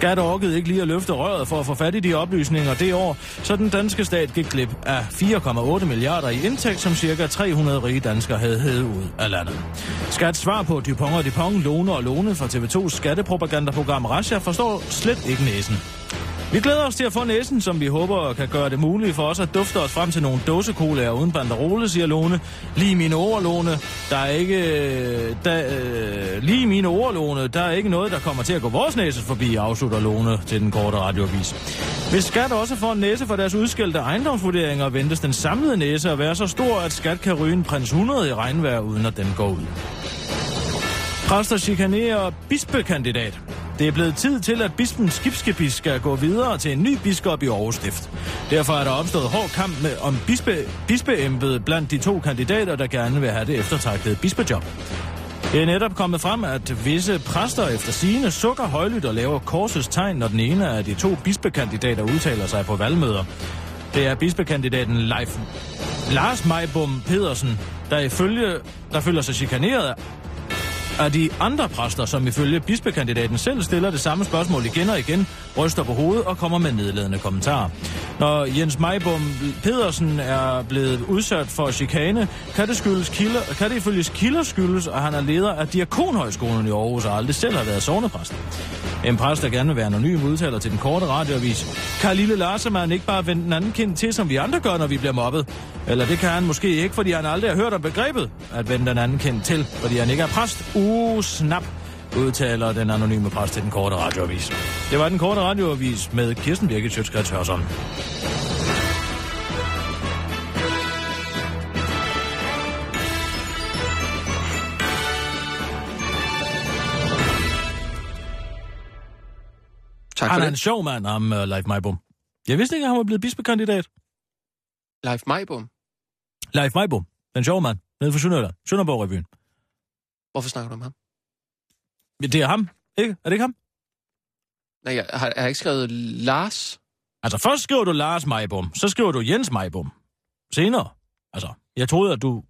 Skat orkede ikke lige at løfte røret for at få fat i de oplysninger det år, så den danske stat gik glip af 4,8 milliarder i indtægt, som cirka 300 rige danskere havde hævet ud af landet. Skats svar på Dupont og Dupont, Lone og Lone fra TV2's skattepropagandaprogram Rasha forstår slet ikke næsen. Vi glæder os til at få næsen, som vi håber kan gøre det muligt for os at dufte os frem til nogle dåsekolaer uden banderole, siger Lone. Lige mine ord, Lone. Der er ikke... Øh, der, øh, lige mine ord, Lone. Der er ikke noget, der kommer til at gå vores næse forbi, afslutter Lone til den korte radioavis. Hvis Skat også får en næse for deres udskældte ejendomsvurderinger, ventes den samlede næse at være så stor, at Skat kan ryge en prins 100 i regnvejr, uden at den går ud. Præster chikanerer bispekandidat. Det er blevet tid til, at bispen Skibskepis skal gå videre til en ny biskop i Aarhus Stift. Derfor er der opstået hård kamp med, om bispe, bispeembedet blandt de to kandidater, der gerne vil have det eftertragtede bispejob. Det er netop kommet frem, at visse præster efter sigende sukker højlydt og laver korsets tegn, når den ene af de to bispekandidater udtaler sig på valgmøder. Det er bispekandidaten Leif Lars Majbom Pedersen, der, ifølge, der føler sig chikaneret af de andre præster, som ifølge bispekandidaten selv stiller det samme spørgsmål igen og igen, ryster på hovedet og kommer med nedladende kommentarer. Når Jens Majbom Pedersen er blevet udsat for chikane, kan det, skyldes kilder, kan det ifølge kilder skyldes, at han er leder af Diakonhøjskolen i Aarhus og aldrig selv har været sovnepræst. En præst, der gerne vil være anonym, udtaler til den korte radioavis. Kan lille Larsemann ikke bare vende den anden kind til, som vi andre gør, når vi bliver mobbet? Eller det kan han måske ikke, fordi han aldrig har hørt om begrebet at vende den anden kind til, fordi han ikke er præst. Uh, snap, udtaler den anonyme præst til den korte radioavis. Det var den korte radioavis med Kirsten Birgit Sjøtskrets Hørsson. Tak Han for er en sjov mand, ham uh, Leif Majbom. Jeg vidste ikke, at han var blevet bispekandidat. Leif Majbom. Leif Majbom, den sjove mand, nede fra Sønderjylland, Sønderborg-revyen. Hvorfor snakker du om ham? Det er ham, ikke? Er det ikke ham? Nej, jeg har, jeg har ikke skrevet Lars. Altså, først skriver du Lars Majbom, så skriver du Jens Majbom. Senere. Altså, jeg troede, at du...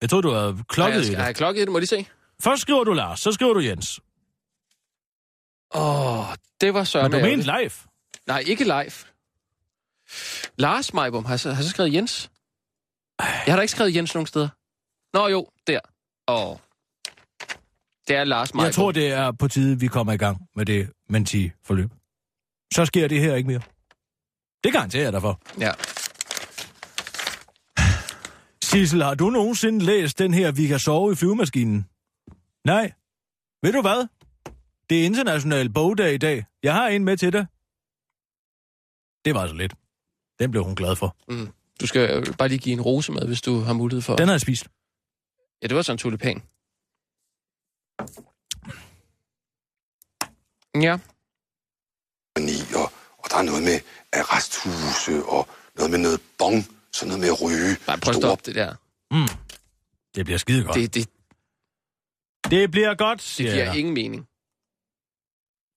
Jeg troede, du havde klokket i jeg, det. har jeg klokket i det? Må de se? Først skriver du Lars, så skriver du Jens. Åh, oh, det var så Men du mente Leif. Nej, ikke Leif. Lars Majbom. Har har så skrevet Jens? Jeg har da ikke skrevet Jens nogen steder. Nå jo, der. Åh. Oh. Det er Lars Majbom. Jeg tror, det er på tide, vi kommer i gang med det menti-forløb. Så sker det her ikke mere. Det garanterer jeg dig for. Ja. Sissel, har du nogensinde læst den her Vi kan sove i flyvemaskinen? Nej. Ved du hvad? Det er international bogdag i dag. Jeg har en med til dig. Det var så lidt. Den blev hun glad for. Mm. Du skal bare lige give en rose med, hvis du har mulighed for... Den har jeg spist. Ja, det var sådan en tulipan. Ja. Og, og der er noget med resthuse og noget med noget bong, sådan noget med at ryge. Nej, prøv at stoppe det der. Mm. Det bliver skide godt. Det, det, det bliver godt, siger Det giver jeg. ingen mening.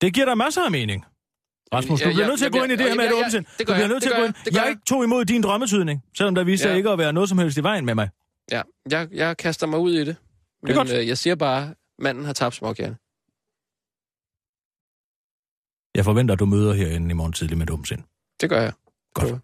Det giver dig masser af mening. Rasmus, du bliver ja, nødt til at gå ind i det her med et åbent sind. Du bliver nødt til at gå ind. Jeg tog imod din drømmetydning, selvom der viste ja. sig ikke at være noget som helst i vejen med mig. Ja, jeg, jeg kaster mig ud i det. Men det er godt. Øh, jeg siger bare, manden har tabt småkærne. Jeg forventer, at du møder herinde i morgen tidlig med dumsind. Det gør jeg. Godt.